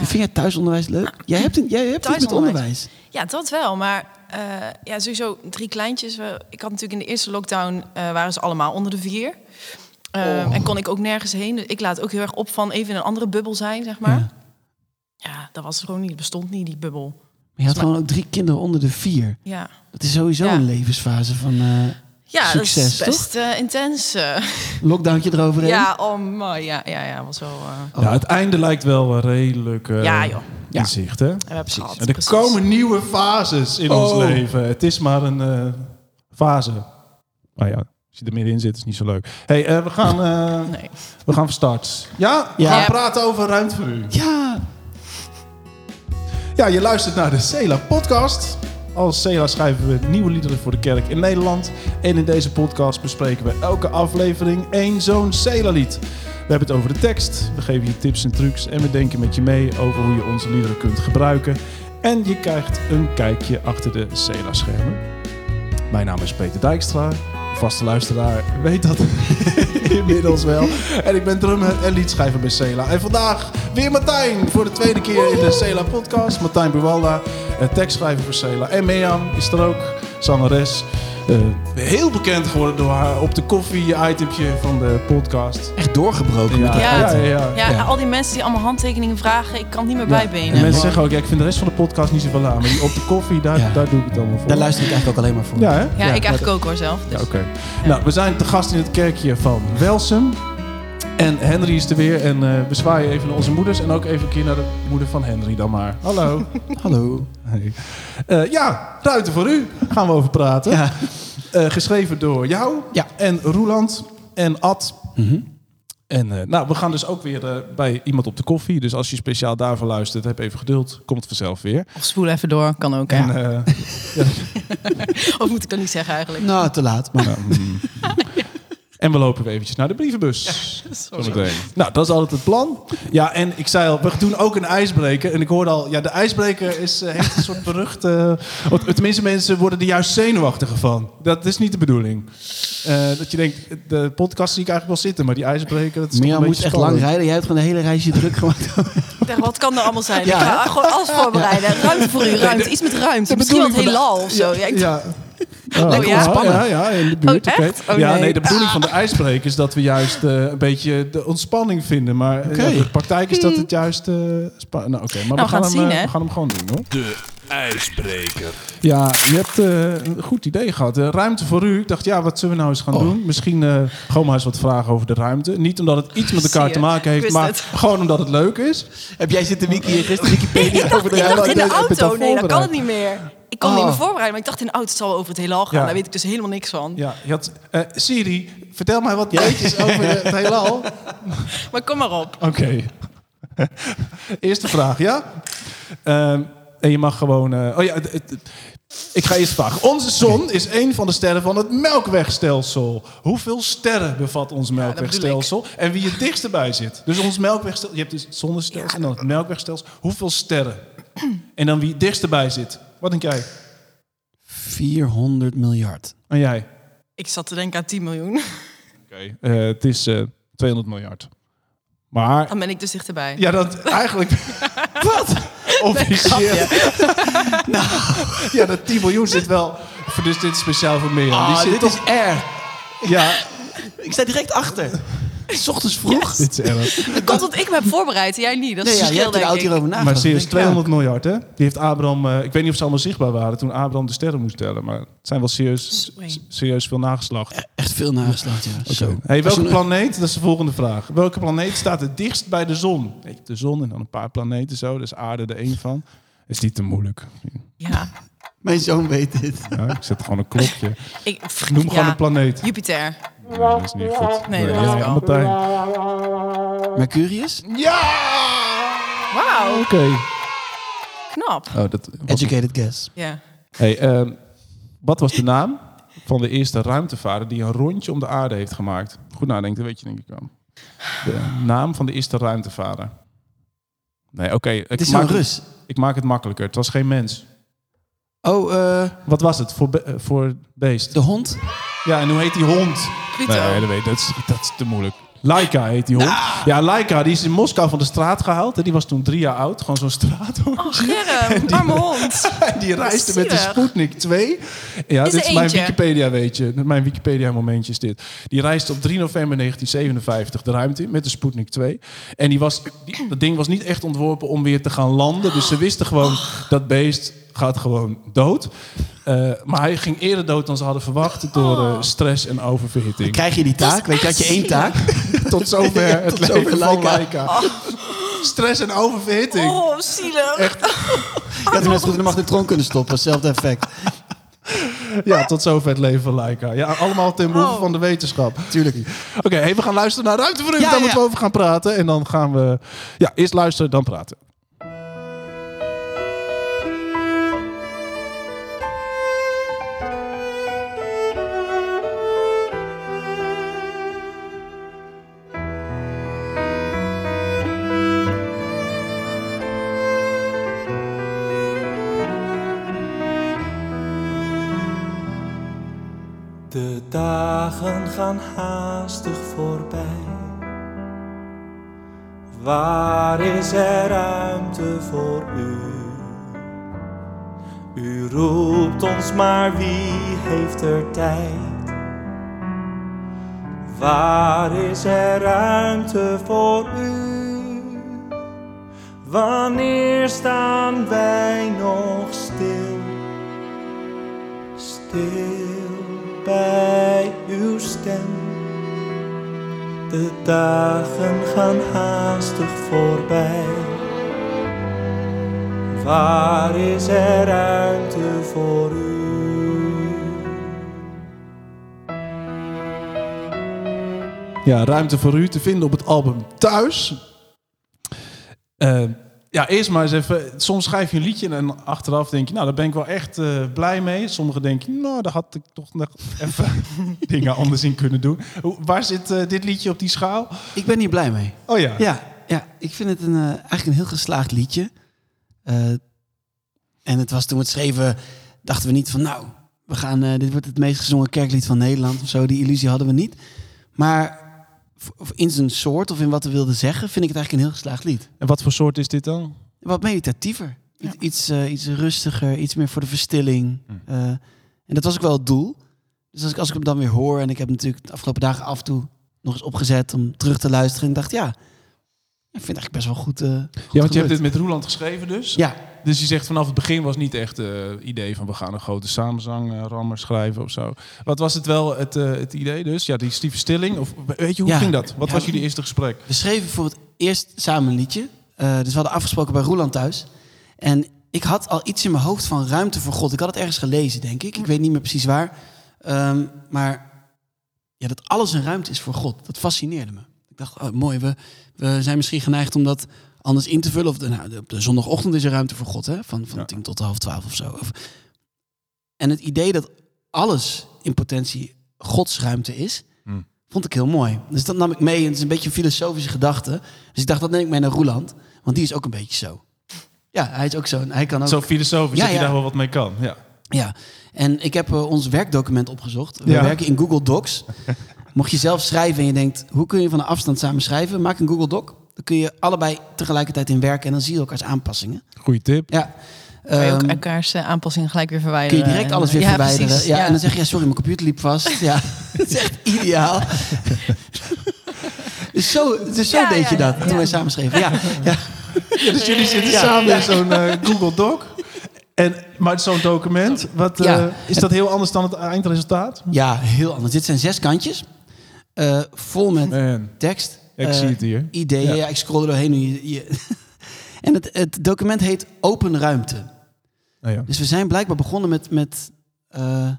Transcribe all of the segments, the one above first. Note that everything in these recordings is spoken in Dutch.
Ja. Vind jij thuisonderwijs leuk? Jij hebt, een, jij hebt iets met onderwijs. Ja, dat wel. Maar eh, ja, sowieso drie kleintjes. Ik had natuurlijk in de eerste lockdown... eh, waren ze allemaal onder de vier. Eh, En kon ik ook nergens heen. Dus ik laat ook heel erg op van even in een andere bubbel zijn, zeg maar. Ja. Ja, dat was gewoon niet. bestond niet, die bubbel. Maar je had gewoon ook drie kinderen onder de vier. Ja, Dat is sowieso Ja. een levensfase van eh ja Succes, dat is best eh, intens. eh. lockdowntje eroverheen. ja, oh, mooi. Ja, ja, ja, was wel... eh, Oh. Ja, het einde lijkt wel redelijk eh, Ja, joh. Ja. in zicht, hè? we hebben gehad. En er precies. komen nieuwe fases in ons Oh. leven. Het is maar een eh, fase. Nou ja, als je er middenin zit, is het niet zo leuk. hey, eh, we, gaan, eh, Nee. we gaan van start. Ja? We Ja. gaan Ja. praten over ruimte voor u. Ja. Ja, je luistert naar de Cela podcast. Als Cela schrijven we nieuwe liederen voor de kerk in Nederland. En in deze podcast bespreken we elke aflevering één zo'n Cela lied. We hebben het over de tekst, we geven je tips en trucs en we denken met je mee over hoe je onze liederen kunt gebruiken. En je krijgt een kijkje achter de Cela schermen. Mijn naam is Peter Dijkstra. Vaste luisteraar weet dat inmiddels wel. En ik ben drummer en liedschrijver bij Cela. En vandaag weer Martijn voor de tweede keer in de Cela podcast. Martijn Buwalda, eh, tekstschrijver voor Cela. En Mirjam is er ook, zangeres. Eh, heel bekend geworden door haar op de koffie itempje van de podcast. Echt doorgebroken met Ja, die Ja. ja, item. ja, ja. Ja, Ja. al die mensen die allemaal handtekeningen vragen, ik kan het niet meer Ja. bijbenen. En mensen zeggen ook, ja, ik vind de rest van de podcast niet zoveel aan. Maar die op de koffie, daar, Ja. daar doe ik het allemaal voor. Daar luister ik eigenlijk ook alleen maar voor. Ja, hè? Ja, ik eigenlijk ook hoor zelf. Ja, Dus. oké. Nou, we zijn te gast in het kerkje van Welsum. En Henry is er weer. En eh, we zwaaien even naar onze moeders. En ook even een keer naar de moeder van Henry dan maar. Hallo. Hallo. Eh, ja, Ruiten voor u gaan we over praten. Ja. Eh, geschreven door jou Ja. en Roeland en Ad. Mhm. En eh, nou, we gaan dus ook weer bij iemand op de koffie. Dus als je speciaal daarvoor luistert, heb even geduld. Komt vanzelf weer. Of spoel even door, kan ook. Hè? En, eh, Of moet ik dat niet zeggen eigenlijk? Nou, te laat. Maar nou, mm. En we lopen weer eventjes naar de brievenbus. Zometeen. Nou, dat is altijd het plan. Ja, en ik zei al, we doen ook een ijsbreker. En ik hoorde al, ja, de ijsbreker is, eh, heeft een soort berucht... of tenminste, mensen worden er juist zenuwachtiger van. Dat is niet de bedoeling. Eh, dat je denkt, de podcast zie ik eigenlijk wel zitten, maar die ijsbreker... Dat is een moet beetje echt lang rijden. Jij hebt gewoon een hele reisje druk gemaakt. Wat kan er allemaal zijn? Ja, ik ga gewoon alles voorbereiden. Ruimte voor u, ruimte. Iets met ruimte. Misschien wat heelal of zo. Ja, ik- Ja. Oh, Lekker ja, ontspannen. Ja, ja, in de buurt. Oh? Oh, ja, nee. nee, de bedoeling van de ijsbreker is dat we juist eh, een beetje de ontspanning vinden. Maar eh, Oké. ja, de praktijk is dat het juist... eh nou, oké, maar Nou, we, gaan we gaan hem, zien, eh, we gaan hem gewoon doen, hoor. De ijsbreker. Ja, je hebt eh, een goed idee gehad. Eh, ruimte voor u. Ik dacht, ja, wat zullen we nou eens gaan Oh. doen? Misschien eh, gewoon maar eens wat vragen over de ruimte. Niet omdat het iets met elkaar te maken heeft, maar het. gewoon omdat het leuk is. Heb jij zitten wiki gisteren Wikipedia over de ik dacht in de auto. Nee, dat kan het niet meer. Ik kon Oh. niet meer voorbereiden, maar ik dacht in de auto het zal over het heelal gaan. Ja. Daar weet ik dus helemaal niks van. Ja, je had, eh, Siri, vertel mij wat weetjes over het heelal. Maar kom maar op. Oké. Eerste vraag, ja? Ehm, en je mag gewoon... eh, oh ja, ik ga eerst vragen. Onze zon is een van de sterren van het melkwegstelsel. Hoeveel sterren bevat ons melkwegstelsel? en wie het dichtst erbij zit. Dus ons melkwegstelsel... Je hebt dus het zonnestelsel en dan het melkwegstelsel. Hoeveel sterren? En dan wie het dichtst erbij zit. Wat denk jij? 400 miljard. En jij? Ik zat te denken aan 10 miljoen. Oké. eh, het is eh 200 miljard. Maar... Dan ben ik dus dichterbij. Ja, dat eigenlijk... Wat? Officieel. nou, ja, dat 10 miljoen zit wel... Voor dus dit is speciaal voor. Die Ah, zit dit toch... is erg. Ja, Ik sta direct achter. S ochtends vroeg. dit is erg. Dat komt omdat ik me heb voorbereid en jij niet. Dat is Nee, ja, hebt er oud ik. hierover nagedacht. Maar serieus, Ik denk, 200 miljard, hè? Die heeft Abraham... eh, ik weet niet of ze allemaal zichtbaar waren toen Abraham de sterren moest tellen. Maar het zijn wel serieus, serieus veel nageslacht. ja, echt veel nageslacht, ja. Zo. Hey, welke planeet? Dat is de volgende vraag. Welke planeet staat het dichtst bij de zon? Weet je, de zon en dan een paar planeten zo. Dus aarde er één van. Is niet te moeilijk. Ja. Mijn zoon weet dit. Ja, ik zet gewoon een klokje. Ik, Noem gewoon een planeet. Jupiter. Nee, dat is niet goed. Nee, dat ja, weet ik ja. Martijn. Mercurius? Ja! Wauw, Oké. knap. Oh, dat Educated guess. Ja. Hey, ehm, wat was de naam van de eerste ruimtevaarder die een rondje om de aarde heeft gemaakt? Goed nadenken, dat weet je denk ik wel. De naam van de eerste ruimtevaarder. Nee, oké. ik Het is het- Rus. Ik maak het makkelijker. Het was geen mens. Oh, eh, Wat was het voor, be- eh, voor beest? de hond? Ja, en hoe heet die hond? Pluto. Nee, dat, weet, dat, is, dat is te moeilijk. Laika heet die hond. Ja, Laika die is in Moskou van de straat gehaald. Hè. Die was toen drie jaar oud. Gewoon zo'n straathond. Oh, Germ, arme hond. Die reisde met de zielig. Sputnik 2. Ja, Is dit er is mijn eentje? Wikipedia, weet je. Mijn Wikipedia momentje is dit. Die reisde op 3 november 1957 de ruimte in met de Sputnik 2. En die was, die, dat ding was niet echt ontworpen om weer te gaan landen. Dus ze wisten gewoon, dat beest gaat gewoon dood. Eh, maar hij ging eerder dood dan ze hadden verwacht door Oh. eh, stress en oververhitting. Krijg je die taak? Weet je, had je één taak? Tot zover het Tot leven zover van Laika. Laika. Stress en oververhitting. Oh, zielig. Je had hem net goed in de magnetron kunnen stoppen. Hetzelfde effect. Ja, tot zover het leven van Laika. Ja, allemaal ten behoeve Oh. van de wetenschap. Tuurlijk. Oké, hey, we gaan luisteren naar Ruimte voor U. Ja, Daar moeten we over gaan praten. En dan gaan we... Ja, eerst luisteren, dan praten. Dagen gaan haastig voorbij. Waar is er ruimte voor u? U roept ons, maar wie heeft er tijd? Waar is er ruimte voor u? Wanneer staan wij nog stil? Stil bij De dagen gaan haastig voorbij. Waar is er ruimte voor u? Ja, Ruimte voor U te vinden op het album Thuis. Eh, ja, eerst maar eens even... Soms schrijf je een liedje en achteraf denk je... Nou, daar ben ik wel echt eh, blij mee. Sommigen denken... Nou, daar had ik toch nog even dingen anders in kunnen doen. Hoe, waar zit eh, dit liedje op die schaal? Ik ben hier blij mee. Oh ja. Ja, ja ik vind het een, eh, eigenlijk een heel geslaagd liedje. En het was toen we het schreven, dachten we niet van nou, we gaan, dit wordt het meest gezongen kerklied van Nederland of zo. Die illusie hadden we niet. Maar in zijn soort of in wat we wilden zeggen, vind ik het eigenlijk een heel geslaagd lied. En wat voor soort is dit dan? Wat meditatiever. Iets, eh, iets rustiger, iets meer voor de verstilling. Eh, en dat was ook wel het doel. Dus als ik, als ik hem dan weer hoor, en ik heb hem natuurlijk de afgelopen dagen af en toe nog eens opgezet om terug te luisteren. En dacht, ja, ik vind het eigenlijk best wel goed. eh, goed Ja, want je hebt dit met Roeland geschreven dus. Ja, Dus je zegt vanaf het begin was niet echt het idee van we gaan een grote samenzang eh, rammer schrijven of zo. Wat was het wel het, eh, het idee dus? Ja, die Stieve Stilling? Of weet je, hoe Ja. ging dat? Wat Ja. was jullie eerste gesprek? we schreven voor het eerst samen een liedje. Eh, dus we hadden afgesproken bij Roeland thuis. En ik had al iets in mijn hoofd van ruimte voor God. Ik had het ergens gelezen, denk ik. Ik weet niet meer precies waar. Ehm, maar ja, dat alles een ruimte is voor God, dat fascineerde me. Ik dacht, oh, mooi, we, we zijn misschien geneigd om dat anders in te vullen. Of de, nou, de, op de zondagochtend is er ruimte voor God, hè? van, van Ja. tien tot half twaalf of zo. Of, en het idee dat alles in potentie Gods ruimte is, Hmm. vond ik heel mooi. Dus dat nam ik mee. En het is een beetje een filosofische gedachte. Dus ik dacht, dat neem ik mee naar Roeland. Want die is ook een beetje zo. Ja, hij is ook zo. Hij kan ook... Zo filosofisch Ja, dat je daar wel wat mee kan. Ja. Ja, en ik heb eh, ons werkdocument opgezocht. We Ja. werken in Google Docs. Mocht je zelf schrijven en je denkt, hoe kun je van een afstand samen schrijven? Maak een Google Doc. Dan kun je allebei tegelijkertijd in werken en dan zie je elkaars aanpassingen. Goeie tip. Ja. Kan je ook Ehm, elkaars eh, aanpassingen gelijk weer kun verwijderen. je direct alles weer ja, verwijderen. precies, ja, En dan zeg je, ja, sorry, mijn computer liep vast. Ja, het is echt ideaal. dus zo, dus zo Ja, deed ja, je dat ja, toen wij samen schreven. Ja, ja. Ja, dus jullie zitten Ja. samen in zo'n eh, Google Doc. En, maar zo'n document, wat, eh, is dat heel anders dan het eindresultaat? ja, heel anders. Dit zijn zes kantjes. Eh, vol met Man, tekst. ik eh, zie het hier. Ideeën. Ja. Ja. ik scroll er doorheen. Je, je- en het, het document heet Open Ruimte. Nou ja. Dus we zijn blijkbaar begonnen met, met eh,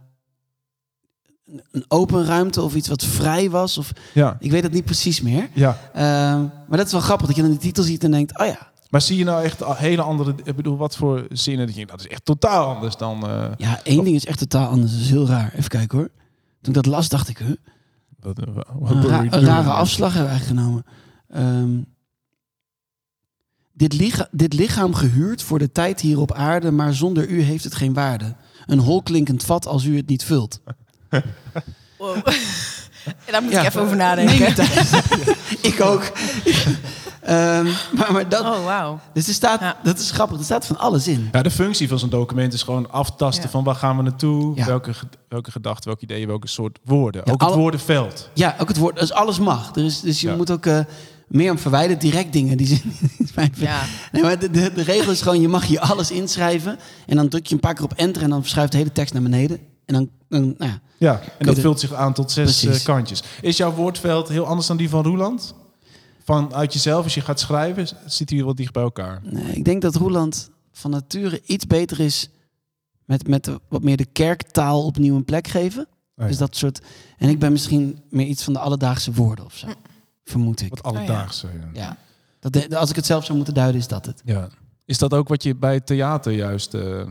een- open ruimte of iets wat vrij was. Of, Ja, ik weet het niet precies meer. ja. Ehm, maar dat is wel grappig dat je dan die titel ziet en denkt, oh ja, Maar zie je nou echt een hele andere... Ik bedoel, wat voor zinnen? Dat dat is echt totaal anders dan... eh, ja, één ding is echt totaal anders. Dat is heel raar. Even kijken hoor. Toen ik dat las, dacht ik, huh? Wat, eh, wat Een, ra- rare afslag hebben we eigenlijk genomen. Ehm, dit, licha- dit lichaam gehuurd voor de tijd hier op aarde, maar zonder u heeft het geen waarde. Een holklinkend vat als u het niet vult. Wow. Daar moet Ja. ik even over nadenken. Ik ook. Ehm, maar maar dat, Oh, wauw. dus er staat, Ja. dat is grappig, er staat van alles in. Ja, de functie van zo'n document is gewoon aftasten Ja. van waar gaan we naartoe, Ja. welke, welke gedachten, welke ideeën, welke soort woorden. Ja, ook het woordenveld. Ja, ook het woord, dus alles mag. Er is, dus je Ja. moet ook eh, meer om verwijderd direct dingen die ze niet fijn vinden. Ja. Nee, maar de, de, de regel is gewoon, je mag hier alles inschrijven. En dan druk je een paar keer op enter en dan verschuift de hele tekst naar beneden. En dan, dan nou ja, Ja, en dat vult zich aan tot zes Precies. eh, kantjes. Is jouw woordveld heel anders dan die van Roeland? Vanuit jezelf, als je gaat schrijven, zit hij wat dicht bij elkaar? Nee, ik denk dat Roeland van nature iets beter is met, met de- wat meer de kerktaal opnieuw een plek geven. Oh ja, Dus dat soort. En ik ben misschien meer iets van de alledaagse woorden of zo. Vermoed ik. Wat alledaagse. Ja. Ja. Dat de- als ik het zelf zou moeten duiden, is dat het. Ja. Is dat ook wat je bij theater juist eh,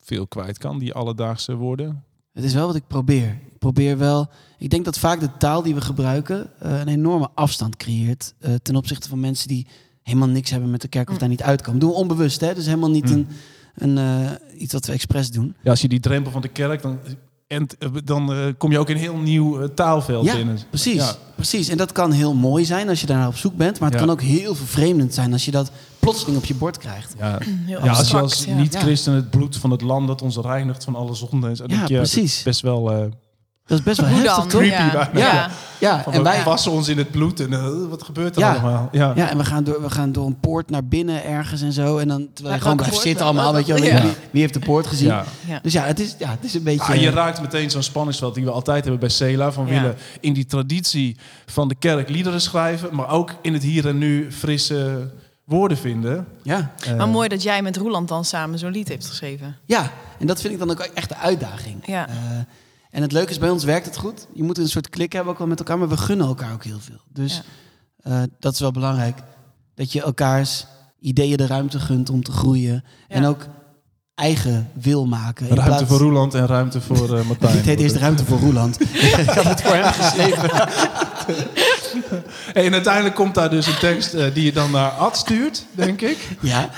veel kwijt kan, die alledaagse woorden? Het is wel wat ik probeer. Ik probeer wel. Ik denk dat vaak de taal die we gebruiken eh, een enorme afstand creëert eh, ten opzichte van mensen die helemaal niks hebben met de kerk of daar niet uitkomen. Doen we onbewust, hè? Dus helemaal niet Mm. een, een, eh, iets wat we expres doen. Ja, als je die drempel van de kerk, dan, en, dan eh, kom je ook in een heel nieuw taalveld Ja, binnen. precies. Ja. precies. En dat kan heel mooi zijn als je daar op zoek bent, maar het Ja. kan ook heel vervreemdend zijn als je dat plotseling op je bord krijgt. Ja. Heel Ja, als je als ja. niet-christen het bloed van het land dat ons reinigt van alle zonden. is, dan Ja, precies. Best wel. eh, Dat is best wel heftig, dan? Creepy Ja. bijna. Ja. Ja, van en we wij, wassen ons in het bloed en eh, wat gebeurt er Ja. allemaal? Ja. Ja, en we gaan, door, we gaan door een poort naar binnen ergens en zo. En dan terwijl je gewoon blijft zitten allemaal. Weet je wel, Ja. wie, wie heeft de poort gezien? Ja. Ja. Dus ja, het is, ja, het is een beetje... Ah, je raakt meteen zo'n spanningsveld die we altijd hebben bij Cela. Van Ja. willen in die traditie van de kerk liederen schrijven. Maar ook in het hier en nu frisse woorden vinden. ja. Eh, Maar mooi dat jij met Roeland dan samen zo'n lied heeft geschreven. ja, en dat vind ik dan ook echt de uitdaging. Ja. Eh, en het leuke is, bij ons werkt het goed. Je moet een soort klik hebben ook wel met elkaar, maar we gunnen elkaar ook heel veel. Dus eh, dat is wel belangrijk. Dat je elkaars ideeën de ruimte gunt om te groeien. En ook eigen wil maken. Ruimte plaats- voor Roeland en ruimte voor eh Martijn. Het heet eerst ruimte voor Roeland. ik had het voor hem geschreven. Hey, en uiteindelijk komt daar dus een tekst eh, die je dan naar Ad stuurt, denk ik. Ja,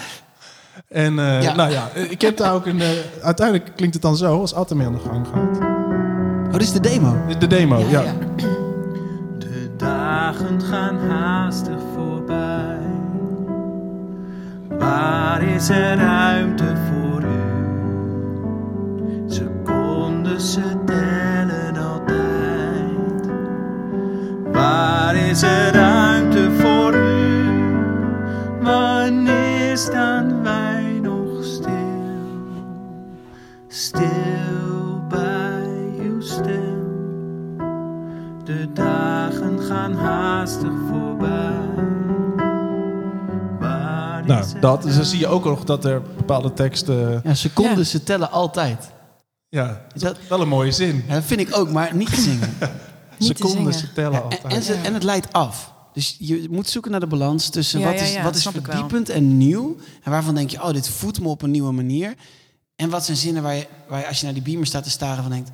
En eh, Ja. nou ja, ik heb daar ook een... eh, uiteindelijk klinkt het dan zo, als Ad ermee aan de gang gaat. oh, dit is de demo. De demo, ja. De dagen gaan haastig voorbij. Waar is er ruimte voor u? Seconden, ze tellen staan wij nog stil? Stil bij uw stem. De dagen gaan haastig voorbij. Nou, is dat, dus dan zie je ook nog dat er bepaalde teksten... Ja, seconden, Ja. ze tellen altijd. Ja, Is dat, wel een mooie zin. ja, dat vind ik ook, maar niet zingen. Niet te Seconden, zingen. ze tellen En, altijd. en, ze, en het leidt af. Dus je moet zoeken naar de balans tussen Ja, wat is, ja, wat is verdiepend en nieuw. En waarvan denk je, oh, dit voedt me op een nieuwe manier. En wat zijn zinnen waar je, waar je als je naar die beamer staat te staren van denkt...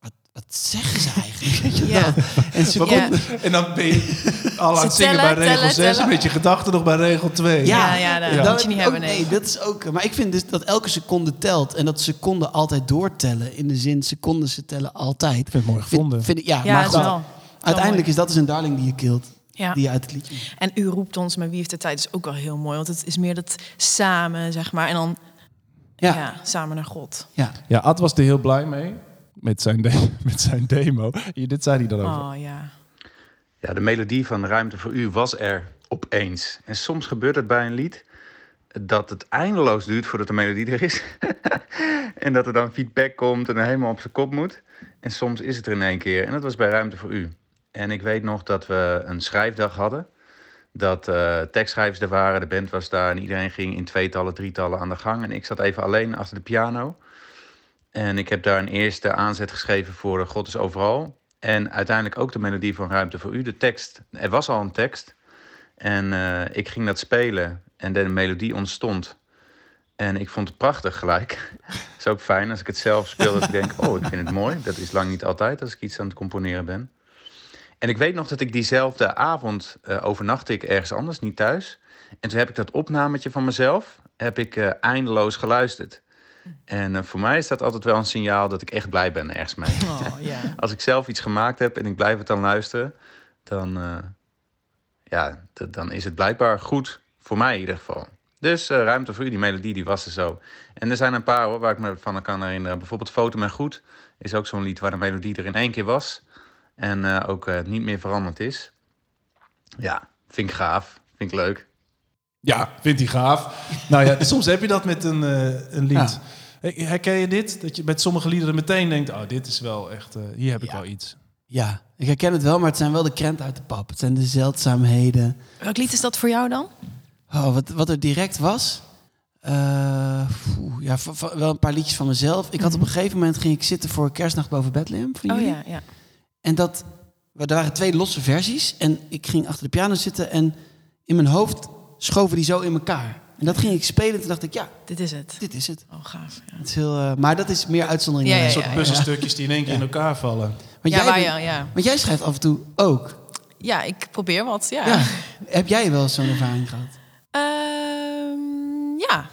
Wat, wat zeggen ze eigenlijk? Weet je Ja. En Ja. En dan ben je al aan het Ze zingen bij regel tellen, 6 tellen. met je gedachten nog bij regel 2. Ja, ja, dat moet je niet ook- hebben, nee. dat is ook. Maar ik vind dus dat elke seconde telt en dat seconden altijd doortellen in de zin seconden ze tellen altijd. Ik vind het mooi gevonden. Vind, ja, Ja, maar goed, wel. Uiteindelijk is dat dus een darling die je kilt, Ja. die je uit het liedje. En u roept ons, maar wie heeft de tijd is ook wel heel mooi. Want het is meer dat samen, zeg maar. En dan Ja, ja. samen naar God. ja. Ja, Ad was er heel blij mee. Met zijn, de- met zijn demo. Dit zei hij dan over. Oh ja. Ja, de melodie van Ruimte voor U was er opeens. En soms gebeurt het bij een lied dat het eindeloos duurt voordat de melodie er is. en dat er dan feedback komt en er helemaal op zijn kop moet. En soms is het er in één keer. En dat was bij Ruimte voor U. En ik weet nog dat we een schrijfdag hadden. Dat eh, tekstschrijvers er waren, de band was daar en iedereen ging in tweetallen, drietallen aan de gang. En ik zat even alleen achter de piano. En ik heb daar een eerste aanzet geschreven voor eh, God is overal. En uiteindelijk ook de melodie van Ruimte voor U. De tekst, er was al een tekst. En eh, ik ging dat spelen en de melodie ontstond. En ik vond het prachtig gelijk. Het is ook fijn als ik het zelf speel dat ik denk... oh, ik vind het mooi. Dat is lang niet altijd als ik iets aan het componeren ben. En ik weet nog dat ik diezelfde avond eh, overnachtte ik ergens anders, niet thuis. En toen heb ik dat opnametje van mezelf heb ik, eh, eindeloos geluisterd. En eh, voor mij is dat altijd wel een signaal dat ik echt blij ben ergens mee. Oh. Als ik zelf iets gemaakt heb en ik blijf het dan luisteren, dan, ja, dan is het blijkbaar goed. Voor mij in ieder geval. Dus Ruimte voor U, die melodie, die was er zo. En er zijn een paar hoor, waar ik me van kan herinneren. Bijvoorbeeld Foto met Goed is ook zo'n lied waar de melodie er in één keer was. En eh, ook eh, niet meer veranderd is. Ja, vind ik gaaf. Vind ik leuk. Ja, vindt hij gaaf. nou ja, soms heb je dat met een, eh, een lied. Herken je dit? Dat je met sommige liederen meteen denkt... oh, dit is wel echt... eh, hier heb ik wel iets. Ja, ik herken het wel, maar het zijn wel de krenten uit de pap. Het zijn de zeldzaamheden. Welk lied is dat voor jou dan? Oh, wat, wat er direct was. eh, poeh, ja, wel een paar liedjes van mezelf. Ik had op een gegeven moment ging ik zitten voor Kerstnacht boven Bethlehem. Van Oh ja, ja. En dat, er waren twee losse versies. En ik ging achter de piano zitten en in mijn hoofd schoven die zo in elkaar. En dat ging ik spelen en toen dacht ik, ja, Dit is het. dit is het. Oh, gaaf. Ja, het is heel, eh, maar dat is meer uitzondering. Ja, ja, Een soort puzzelstukjes die in één keer in elkaar vallen. Want, ja, jij bent- je, ja. want jij schrijft af en toe ook. ja, ik probeer wat. Ja. Ja. Heb jij wel zo'n ervaring gehad? Ehm, ja.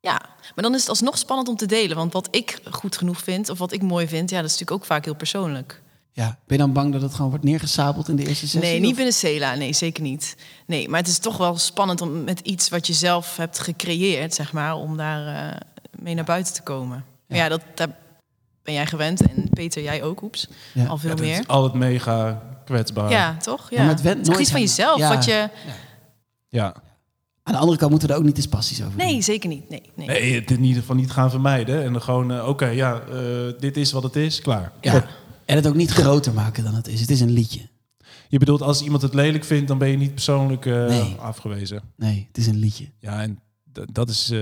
ja. Maar dan is het alsnog spannend om te delen. Want wat ik goed genoeg vind, of wat ik mooi vind, ja, dat is natuurlijk ook vaak heel persoonlijk. Ja. Ben je dan bang dat het gewoon wordt neergesabeld in de eerste sessie? Nee, niet of- binnen Cela. Nee, zeker niet. Nee, maar het is toch wel spannend om met iets wat je zelf hebt gecreëerd, zeg maar, om daar eh, mee naar buiten te komen. Maar ja, dat, daar ben jij gewend. En Peter, jij ook, oeps. Ja. Al veel meer. is altijd mega kwetsbaar. Ja, toch? Ja. Maar het went nooit iets van jezelf. Ja. Wat je... Ja. Aan de andere kant moeten we er ook niet eens passies over doen. Nee, zeker niet. Nee, nee. Nee, het in ieder geval niet gaan vermijden. En dan gewoon, eh, oké, ja, eh, dit is wat het is, klaar. Ja. En het ook niet groter maken dan het is. Het is een liedje. Je bedoelt, als iemand het lelijk vindt, dan ben je niet persoonlijk eh, Nee. afgewezen. Nee, het is een liedje. Ja, en dat is eh,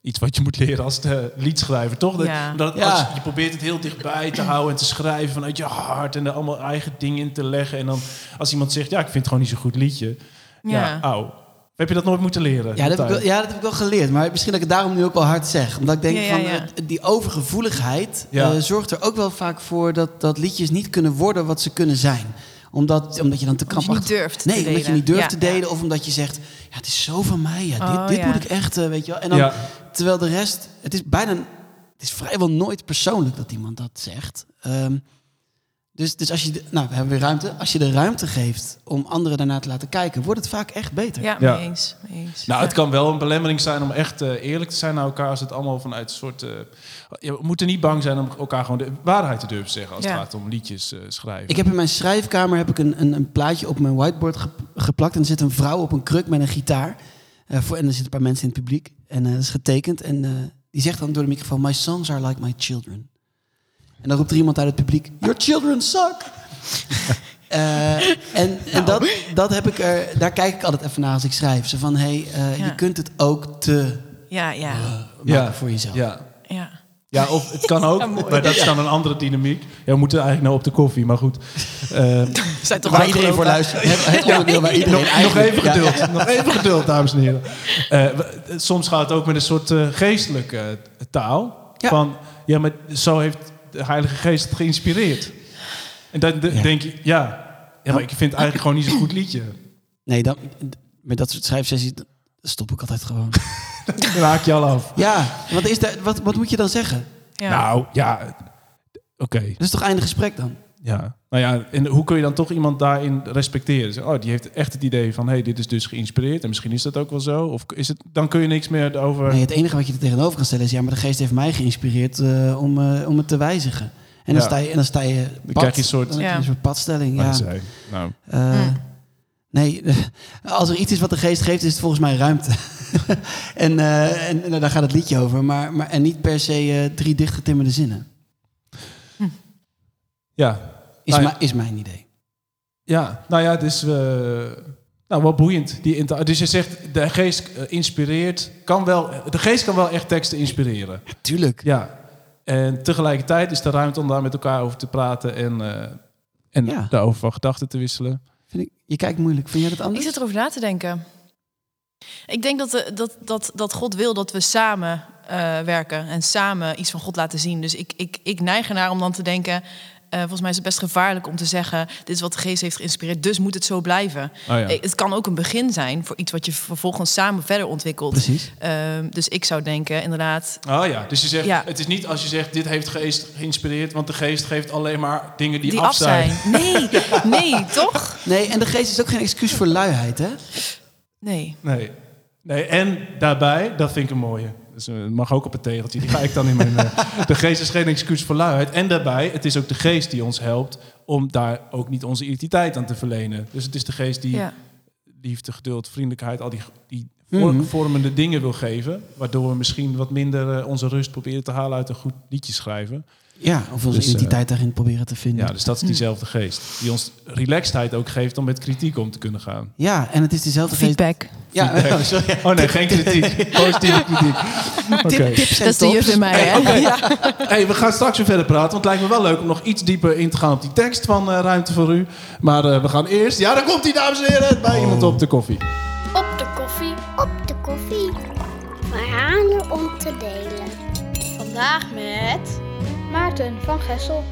iets wat je moet leren als de liedschrijver, toch? Dat, Ja. dat Ja. als je, probeert het heel dichtbij te houden en te schrijven vanuit je hart en er allemaal eigen dingen in te leggen. En dan als iemand zegt, ja, ik vind het gewoon niet zo'n goed liedje. Ja, Ja. auw. Heb je dat nooit moeten leren? Ja dat, heb ik wel, ja, dat heb ik wel geleerd. Maar misschien dat ik het daarom nu ook wel hard zeg. Omdat ik denk Ja, ja, van ja. die overgevoeligheid Ja. eh, zorgt er ook wel vaak voor dat, dat liedjes niet kunnen worden wat ze kunnen zijn. Omdat, omdat je dan te Omdat je krampachtig... niet durft te Nee, omdat je niet durft Ja, te delen. ja. Of omdat je zegt, ja, het is zo van mij. Ja, dit Oh, dit ja. moet ik echt, eh, weet je wel. En dan, Ja. Terwijl de rest... Het is bijna... Het is vrijwel nooit persoonlijk dat iemand dat zegt. Ehm, dus, dus als je... de- nou, we hebben weer ruimte. Als je de ruimte geeft om anderen daarna te laten kijken... wordt het vaak echt beter. Ja, Ja. mee eens. Mee eens. Nou, Ja. het kan wel een belemmering zijn om echt eh, eerlijk te zijn naar elkaar. Als het allemaal vanuit een soort... eh, je moet er niet bang zijn om elkaar gewoon de waarheid te durven zeggen... als Ja. het gaat om liedjes eh, schrijven. Ik heb in mijn schrijfkamer heb ik een, een, een plaatje op mijn whiteboard ge- geplakt. En er zit een vrouw op een kruk met een gitaar. Eh, voor, en er zitten een paar mensen in het publiek. En dat is getekend. En eh, die zegt dan door de microfoon... My songs are like my children. En dan roept er iemand uit het publiek... Your children suck! Eh, en en dat, dat heb ik er, daar kijk ik altijd even naar als ik schrijf. Zo van, hey, eh, Ja. je kunt het ook te Ja, ja. maken voor jezelf. Ja. ja. Ja, of het kan ook, Ja, maar dat is dan een andere dynamiek. Ja, we moeten eigenlijk nou op de koffie, maar goed. Eh, Zijn toch Waar wel iedereen voor luistert. Het, het onderdeel waar iedereen nog, nog even Ja, geduld, ja. nog even geduld, dames en heren. Eh, soms gaat het ook met een soort eh, geestelijke eh, taal. Ja. Van, ja, maar zo heeft de Heilige Geest geïnspireerd. En dan de- Ja. denk je, ja, ja, maar ik vind het eigenlijk gewoon niet zo'n goed liedje. Nee, dan, met dat soort schrijfsessies stop ik altijd gewoon. Dan raak je al af. Ja, wat, is daar, wat, wat moet je dan zeggen? Ja. Nou, ja, oké. Dat is toch einde gesprek dan? Ja, nou ja, en hoe kun je dan toch iemand daarin respecteren? Zeg, Oh, die heeft echt het idee van, hé, hey, dit is dus geïnspireerd. En misschien is dat ook wel zo. Of is het, dan kun je niks meer over... Nee, het enige wat je er tegenover kan stellen is... ja, maar de geest heeft mij geïnspireerd eh, om, eh, om het te wijzigen. En dan, Ja. sta je, en dan sta je pad, krijg je een soort- Ja. een soort padstelling. Ja. zei- nou, Eh, Mm. Nee, als er iets is wat de geest geeft, is het volgens mij ruimte. en, eh, en, en daar gaat het liedje over. Maar, maar, en niet per se eh, drie dichtgetimmerde zinnen. Ja. Is, Nou ja. is mijn idee. ja, nou ja, het is eh, nou, wel boeiend. Die dus je zegt, de geest eh, inspireert, kan wel, de geest kan wel echt teksten inspireren. Tuurlijk. Ja. En tegelijkertijd is er ruimte om daar met elkaar over te praten en, eh, en Ja. daarover van gedachten te wisselen. Vind ik, je kijkt moeilijk. Vind jij dat Ik anders? zit erover na te denken. Ik denk dat, de, dat, dat, dat God wil dat we samen eh, werken en samen iets van God laten zien. Dus ik, ik, ik neig ernaar om dan te denken: eh, volgens mij is het best gevaarlijk om te zeggen... dit is wat de geest heeft geïnspireerd, dus moet het zo blijven. Oh ja. Eh, Het kan ook een begin zijn voor iets wat je vervolgens samen verder ontwikkelt. Precies. Ehm, dus ik zou denken, inderdaad... Oh ja, dus je zegt, Ja. het is niet als je zegt, dit heeft geest geïnspireerd, want de geest geeft alleen maar dingen die, Die, af af zijn. Nee, nee, toch? Nee, en de geest is ook geen excuus voor luiheid, hè? Nee. Nee. nee. En daarbij, dat vind ik een mooie. Dus, eh, het mag ook op het tegeltje, die ga ik dan in mijn... eh, de geest is geen excuus voor luiheid. En daarbij, het is ook de geest die ons helpt om daar ook niet onze identiteit aan te verlenen. Dus het is de geest die Ja. liefde, geduld, vriendelijkheid, al die, die Mhm. vormende dingen wil geven. Waardoor we misschien wat minder eh, onze rust proberen te halen uit een goed liedje schrijven. Ja, of onze Dus, eh, identiteit daarin proberen te vinden. Ja, dus dat is diezelfde geest. Die ons relaxedheid ook geeft om met kritiek om te kunnen gaan. Ja, en het is dezelfde geest... Feedback. Ja, oh, sorry. Oh nee, geen kritiek. Positieve kritiek. Oké. Tip, tips en Dat is de juf in mij, hè? Hey, we gaan straks weer verder praten, want het lijkt me wel leuk om nog iets dieper in te gaan op die tekst van eh, Ruimte voor U. Maar eh, we gaan eerst, ja daar komt hij dames en heren, bij iemand op de koffie. Op de koffie. Op de koffie. Verhalen om te delen. Vandaag met Maarten van Gessel.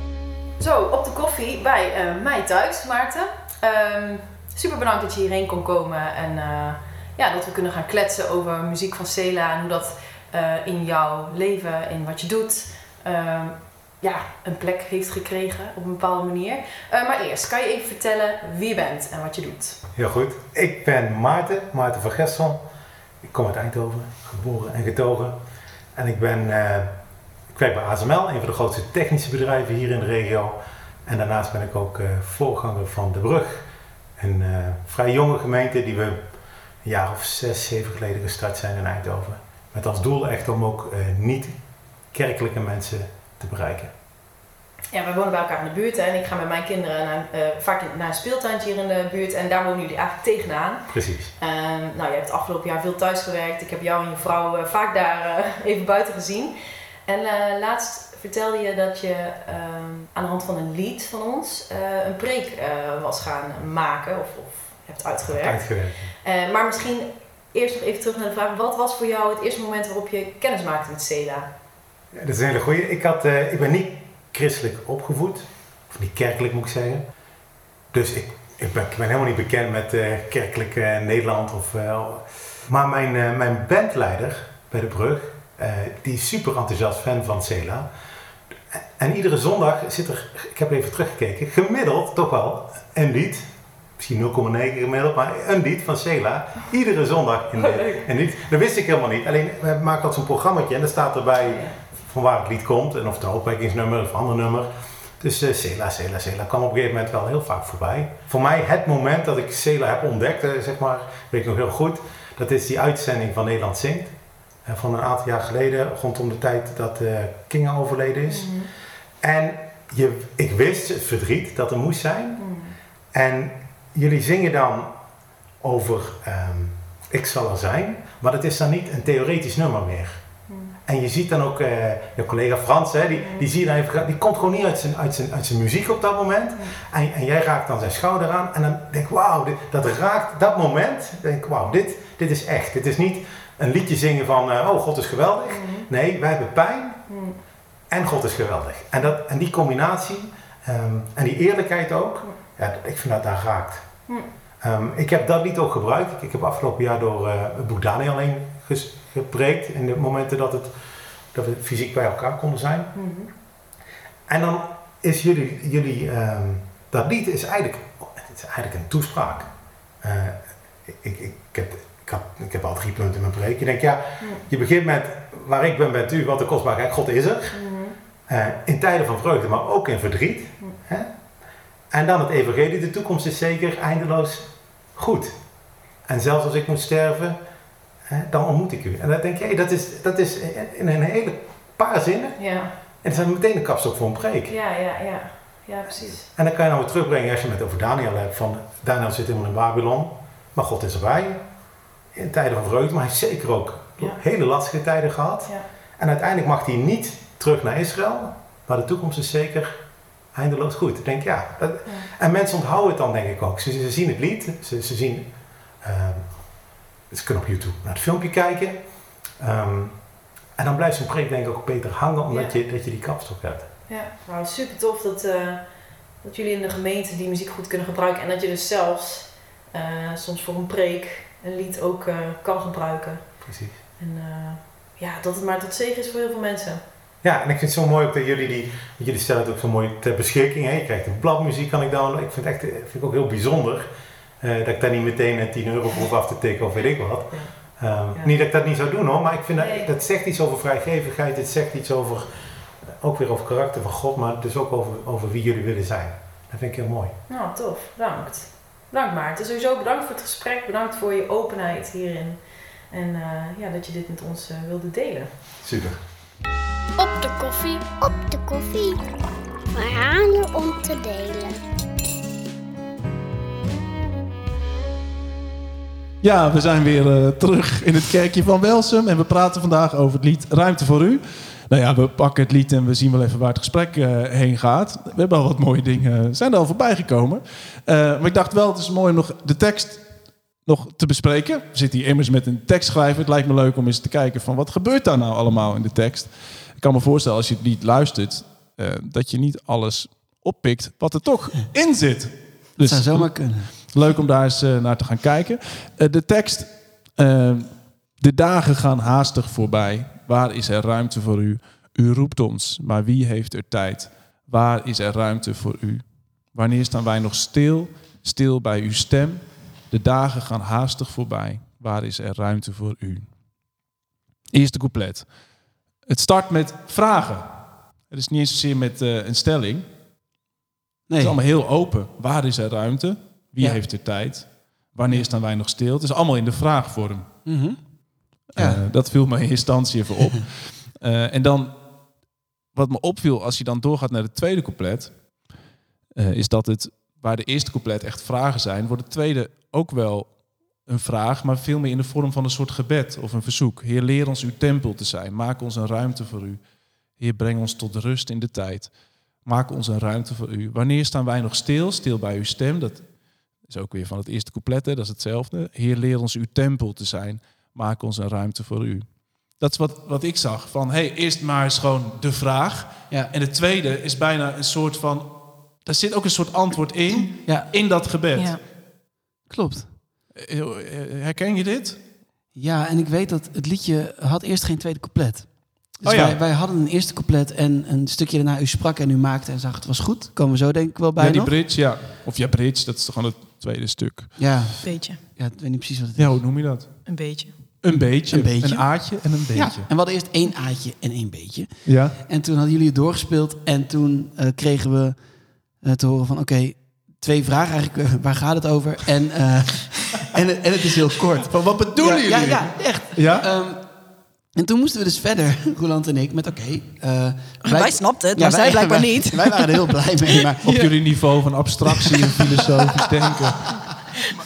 Zo, op de koffie bij eh, mij thuis, Maarten. Ehm, super bedankt dat je hierheen kon komen en eh, ja, dat we kunnen gaan kletsen over muziek van Cela en hoe dat eh, in jouw leven, in wat je doet, ehm, ja, een plek heeft gekregen op een bepaalde manier. Eh, maar eerst, kan je even vertellen wie je bent en wat je doet? Heel goed. Ik ben Maarten, Maarten van Gessel. Ik kom uit Eindhoven, geboren en getogen. En ik ben, eh, werk bij ASML, een van de grootste technische bedrijven hier in de regio. En daarnaast ben ik ook eh, voorganger van De Brug. Een eh, vrij jonge gemeente die we een jaar of zes, zeven geleden gestart zijn in Eindhoven. Met als doel echt om ook eh, niet-kerkelijke mensen te bereiken. Ja, wij wonen bij elkaar in de buurt hè, en ik ga met mijn kinderen naar, vaak in- naar een speeltuintje hier in de buurt en daar wonen jullie eigenlijk tegenaan. Precies. Ehm, nou, je hebt afgelopen jaar veel thuis gewerkt. Ik heb jou en je vrouw vaak daar even buiten gezien. En eh, laatst vertelde je dat je ehm, aan de hand van een lied van ons eh, een preek eh, was gaan maken of, of hebt uitgewerkt. Uitgewerkt. Maar misschien eerst nog even terug naar de vraag: wat was voor jou het eerste moment waarop je kennis maakte met Cela? Ja, dat is een hele goeie. Ik, had, ik ben niet christelijk opgevoed. Of niet kerkelijk moet ik zeggen. Dus ik, ik, ben, ik ben helemaal niet bekend met kerkelijk Nederland. Of, maar mijn, mijn bandleider bij de brug, die is super enthousiast fan van Cela. En iedere zondag zit er, ik heb even teruggekeken, gemiddeld toch wel een lied. Misschien 0,9 gemiddeld, maar een lied van Cela. Iedere zondag in de, een lied. Dat wist ik helemaal niet. Alleen, we maken altijd zo'n programmaatje en daar staat erbij van waar het lied komt en of het een opwekkingsnummer of een ander nummer. Dus eh Cela, Cela, Cela kwam op een gegeven moment wel heel vaak voorbij. Voor mij het moment dat ik Cela heb ontdekt, eh, zeg maar, weet ik nog heel goed, dat is die uitzending van Nederland Zingt. Van een aantal jaar geleden, rondom de tijd dat eh Kinga overleden is. En je, ik wist het verdriet dat er moest zijn. En jullie zingen dan over ehm, Ik zal er zijn, maar het is dan niet een theoretisch nummer meer. En je ziet dan ook, eh je collega Frans, hè, die, die, zie je dan even, die komt gewoon niet uit zijn, uit zijn, uit zijn muziek op dat moment. En, en jij raakt dan zijn schouder aan en dan denk ik, wauw, dat raakt dat moment. Denk ik, wauw, dit, dit is echt. Dit is niet een liedje zingen van, eh, oh, God is geweldig. Nee, wij hebben pijn en God is geweldig. En, dat, en die combinatie ehm, en die eerlijkheid ook, ja, ik vind dat daar raakt. Ehm, ik heb dat lied ook gebruikt. Ik, ik heb afgelopen jaar door eh, het boek Daniel heen gepreekt. In de momenten dat, het, dat we fysiek bij elkaar konden zijn. En dan is jullie, jullie ehm, dat lied is eigenlijk, het is eigenlijk een toespraak. Eh, ik, ik, ik, heb, ik, had, ik heb al drie punten in mijn preek. Je denkt, ja, je begint met waar ik ben, bent u, wat de kostbaarheid, God is er. Eh, in tijden van vreugde, maar ook in verdriet. Hè? En dan het evangelie, de toekomst is zeker eindeloos goed. En zelfs als ik moet sterven, hè, dan ontmoet ik u. En dan denk je, hey, dat, is, dat is in een hele paar zinnen. Ja, En dat is dan meteen een kapstok voor een preek. ja, ja, ja. Ja, precies. En dan kan je nou weer terugbrengen als je het over Daniel hebt. Van, Daniel zit helemaal in Babylon, maar God is erbij. In tijden van vreugde, maar hij heeft zeker ook Ja. hele lastige tijden gehad. Ja. En uiteindelijk mag hij niet terug naar Israël, maar de toekomst is zeker eindeloos goed. Ik denk, ja. Dat, En mensen onthouden het dan denk ik ook. Ze, ze zien het lied, ze, ze zien... ehm, ze kunnen op YouTube naar het filmpje kijken. Ehm, en dan blijft zo'n preek denk ik ook beter hangen, omdat je, dat je die kapstok hebt. Ja, nou super tof dat, eh, dat jullie in de gemeente die muziek goed kunnen gebruiken. En dat je dus zelfs eh, soms voor een preek een lied ook eh, kan gebruiken. Precies. En eh, ja, dat het maar tot zegen is voor heel veel mensen. Ja, en ik vind het zo mooi ook dat jullie die, jullie stellen het ook zo mooi ter beschikking. Hè? Je krijgt een bladmuziek, kan ik downloaden. Ik vind het echt, eh, vind ik ook heel bijzonder dat ik daar niet meteen een 10 euro voor hoef af te tikken of weet ik wat. Ja. Ehm, Ja. Niet dat ik dat niet zou doen hoor, maar ik vind Nee. dat, dat zegt iets over vrijgevigheid. Het zegt iets over, ook weer over karakter van God, maar dus ook over, over wie jullie willen zijn. Dat vind ik heel mooi. Nou, tof. Bedankt. Bedankt Maarten. Sowieso bedankt voor het gesprek. Bedankt voor je openheid hierin. En eh, ja, dat je dit met ons eh, wilde delen. Super. Op de koffie, op de koffie. Verhalen om te delen. Ja, we zijn weer eh, terug in het kerkje van Welsum en we praten vandaag over het lied Ruimte voor U. Nou ja, we pakken het lied en we zien wel even waar het gesprek eh, heen gaat. We hebben al wat mooie dingen, zijn er al voorbij gekomen. Eh, maar ik dacht wel, het is mooi om nog de tekst nog te bespreken. We zitten hier immers met een tekstschrijver. Het lijkt me leuk om eens te kijken van wat gebeurt daar nou allemaal in de tekst. Ik kan me voorstellen als je het lied luistert, eh, dat je niet alles oppikt wat er toch in zit. Dat Dus zou zomaar kunnen. Leuk om daar eens eh, naar te gaan kijken. Eh, de tekst. eh, de dagen gaan haastig voorbij. Waar is er ruimte voor u? U roept ons, maar wie heeft er tijd? Waar is er ruimte voor u? Wanneer staan wij nog stil, stil bij uw stem? De dagen gaan haastig voorbij. Waar is er ruimte voor u? Eerste couplet. Het start met vragen. Het is niet eens zozeer met eh, een stelling. Het Nee. is allemaal heel open. Waar is er ruimte? Wie Ja. heeft er tijd? Wanneer staan wij nog stil? Het is allemaal in de vraagvorm. Eh, Ja. dat viel me in instantie even op. Eh, en dan, wat me opviel als je dan doorgaat naar het tweede couplet, eh, is dat het, waar de eerste couplet echt vragen zijn, wordt het tweede ook wel een vraag, maar veel meer in de vorm van een soort gebed of een verzoek. Heer, leer ons uw tempel te zijn. Maak ons een ruimte voor u. Heer, breng ons tot rust in de tijd. Maak ons een ruimte voor u. Wanneer staan wij nog stil? Stil bij uw stem. Dat is ook weer van het eerste couplet, hè? dat is hetzelfde. Heer, leer ons uw tempel te zijn. Maak ons een ruimte voor u. Dat is wat, wat ik zag. Van, hey, eerst maar eens gewoon de vraag. Ja. En het tweede is bijna een soort van... Daar zit ook een soort antwoord in, ja, in dat gebed. Ja. klopt. Eh, Herken je dit? Ja, en ik weet dat het liedje had eerst geen tweede couplet. Dus Oh ja. wij, wij hadden een eerste couplet en een stukje daarna u sprak en u maakte en zag het was goed. Komen we zo denk ik wel bij ja, die nog. bridge, ja. Of ja, bridge, dat is toch gewoon het tweede stuk. Ja, Beetje. ja, ik weet niet precies wat het is. Ja, hoe noem je dat? Een beetje. Een beetje. Een beetje. Een aatje en een Ja, beetje. en we hadden eerst één aatje en één beetje. Ja. En toen hadden jullie het doorgespeeld en toen eh, kregen we eh, te horen van oké, twee vragen eigenlijk, eh, waar gaat het over? En, eh, en, het- en het is heel kort. Van wat bedoelen ja, jullie? Ja, ja, echt. Ja? Ehm, en toen moesten we dus verder, Roland en ik, met oké. eh, Wij snapten het, maar wij- zij blijkbaar wij- niet. Wij waren er heel blij mee, maar Op jullie niveau van abstractie en filosofisch denken.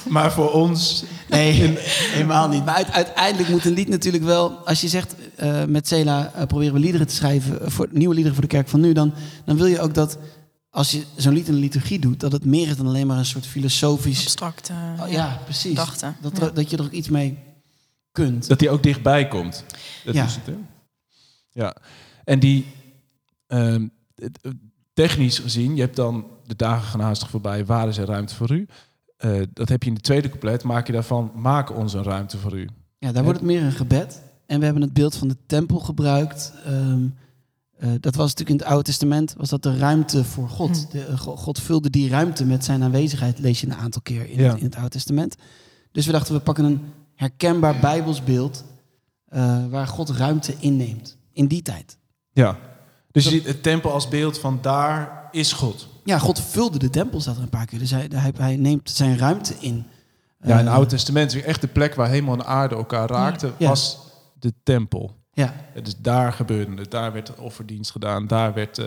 Maar voor ons... Nee, helemaal niet. Maar uit- uiteindelijk moet een lied natuurlijk wel... Als je zegt, eh, met Cela eh, proberen we liederen te schrijven... eh, voor, nieuwe liederen voor de kerk van nu... Dan, dan wil je ook dat, als je zo'n lied in de liturgie doet... dat het meer is dan alleen maar een soort filosofisch... Abstract. eh, Oh, ja, precies. Gedachten. Dat, Ja. dat je er ook iets mee kunt. Dat die ook dichtbij komt. Dat Ja. is het, hè? Ja. En die... ehm, technisch gezien, je hebt dan de dagen gaan haastig voorbij. Waar is er ruimte voor u? Eh, dat heb je in de tweede couplet. Maak je daarvan, maak ons een ruimte voor u. Ja, daar wordt het meer een gebed. En we hebben het beeld van de tempel gebruikt. Ehm, eh, dat was natuurlijk in het Oude Testament, was dat de ruimte voor God. De, eh, Go- God vulde die ruimte met zijn aanwezigheid, lees je een aantal keer in, Ja. het, in het Oude Testament. Dus we dachten, we pakken een herkenbaar Bijbelsbeeld eh, waar God ruimte inneemt. In die tijd. Ja. Dus je ziet het tempel als beeld van daar is God. Ja, God vulde de tempel, staat er een paar keer. Dus hij, hij, hij neemt zijn ruimte in. Ja, in het Eh, Oude Testament is echt de plek waar hemel en aarde elkaar raakten, Ja. was de tempel. Ja, Het is daar gebeurde het. Daar werd de offerdienst gedaan. Daar, werd, eh,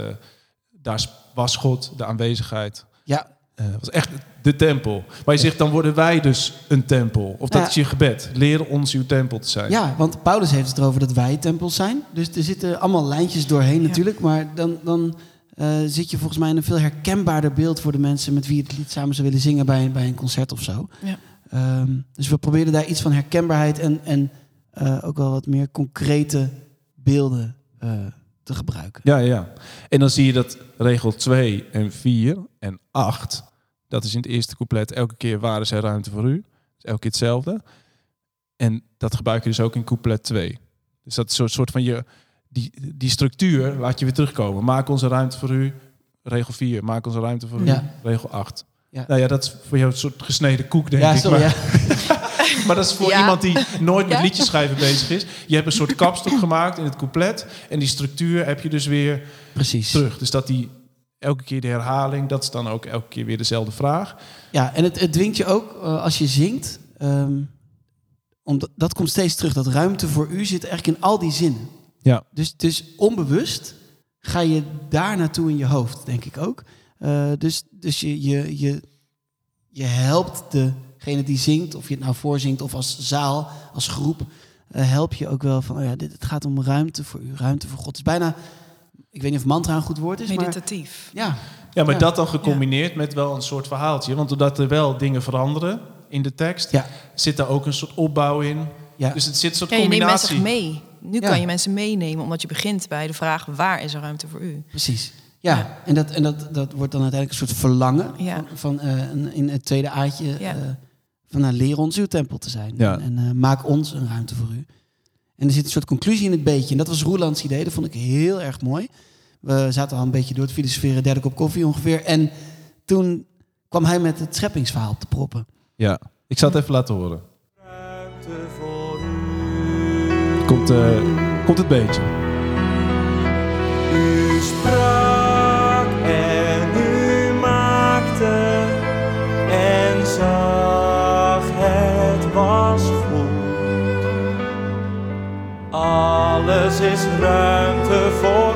daar was God, de aanwezigheid. ja, Eh, Het was echt de tempel. Maar je zegt, dan worden wij dus een tempel. Of dat Ja. is je gebed. Leer ons uw tempel te zijn. Ja, want Paulus heeft het erover dat wij tempels zijn. Dus er zitten allemaal lijntjes doorheen natuurlijk. Maar dan, dan eh, zit je volgens mij in een veel herkenbaarder beeld voor de mensen met wie je het lied samen zou willen zingen bij, bij een concert of zo. Ja. Ehm, dus we proberen daar iets van herkenbaarheid en, en eh, ook wel wat meer concrete beelden eh, te gebruiken. Ja, ja. En dan zie je dat regel 2 en 4 en 8, dat is in het eerste couplet, elke keer waar is er ruimte voor u. Dus elke keer hetzelfde. En dat gebruik je dus ook in couplet 2. Dus dat is een soort van je, die, die structuur laat je weer terugkomen. Maak onze ruimte voor u, regel 4. Maak onze ruimte voor u, regel 8. Ja. Nou ja, dat is voor jou een soort gesneden koek, denk Ja, ik. sorry. maar, ja. maar dat is voor Ja. iemand die nooit met Ja. liedjes schrijven bezig is. Je hebt een soort kapstok gemaakt in het couplet. En die structuur heb je dus weer Precies. terug. Dus dat die elke keer de herhaling, dat is dan ook elke keer weer dezelfde vraag. Ja, en het, het dwingt je ook eh, als je zingt. ehm, omdat, dat komt steeds terug. Dat ruimte voor u zit eigenlijk in al die zinnen. Ja. Dus, dus onbewust ga je daar naartoe in je hoofd, denk ik ook. Eh, dus dus je, je, je, je helpt degene die zingt, of je het nou voorzingt of als zaal, als groep, eh, help je ook wel van, oh ja, dit, het gaat om ruimte voor u, ruimte voor God. Het is bijna, ik weet niet of mantra een goed woord is, maar Meditatief. ja, Ja, maar Ja. dat dan gecombineerd met wel een soort verhaaltje. Want doordat er wel dingen veranderen in de tekst, Ja. zit daar ook een soort opbouw in. ja. Dus het zit een soort Ja, je neemt combinatie. mensen mee. Nu Ja. kan je mensen meenemen, omdat je begint bij de vraag... waar is er ruimte voor u? Precies. Ja, Ja. en, dat, en dat, dat wordt dan uiteindelijk een soort verlangen Ja. van, van eh, een- in het tweede aatje Ja. eh, van nou, leer ons uw tempel te zijn. Ja. En, en, eh, maak ons een ruimte voor u. En er zit een soort conclusie in het beetje. En dat was Roelands idee, dat vond ik heel erg mooi. We zaten al een beetje door het filosoferen, derde kop koffie ongeveer. En toen kwam hij met het scheppingsverhaal op te proppen. Ja, ik zal het even laten horen. Ruimte voor. Komt, eh, komt het beetje. U sprak en u maakte en zag het was goed. Alles is ruimte voor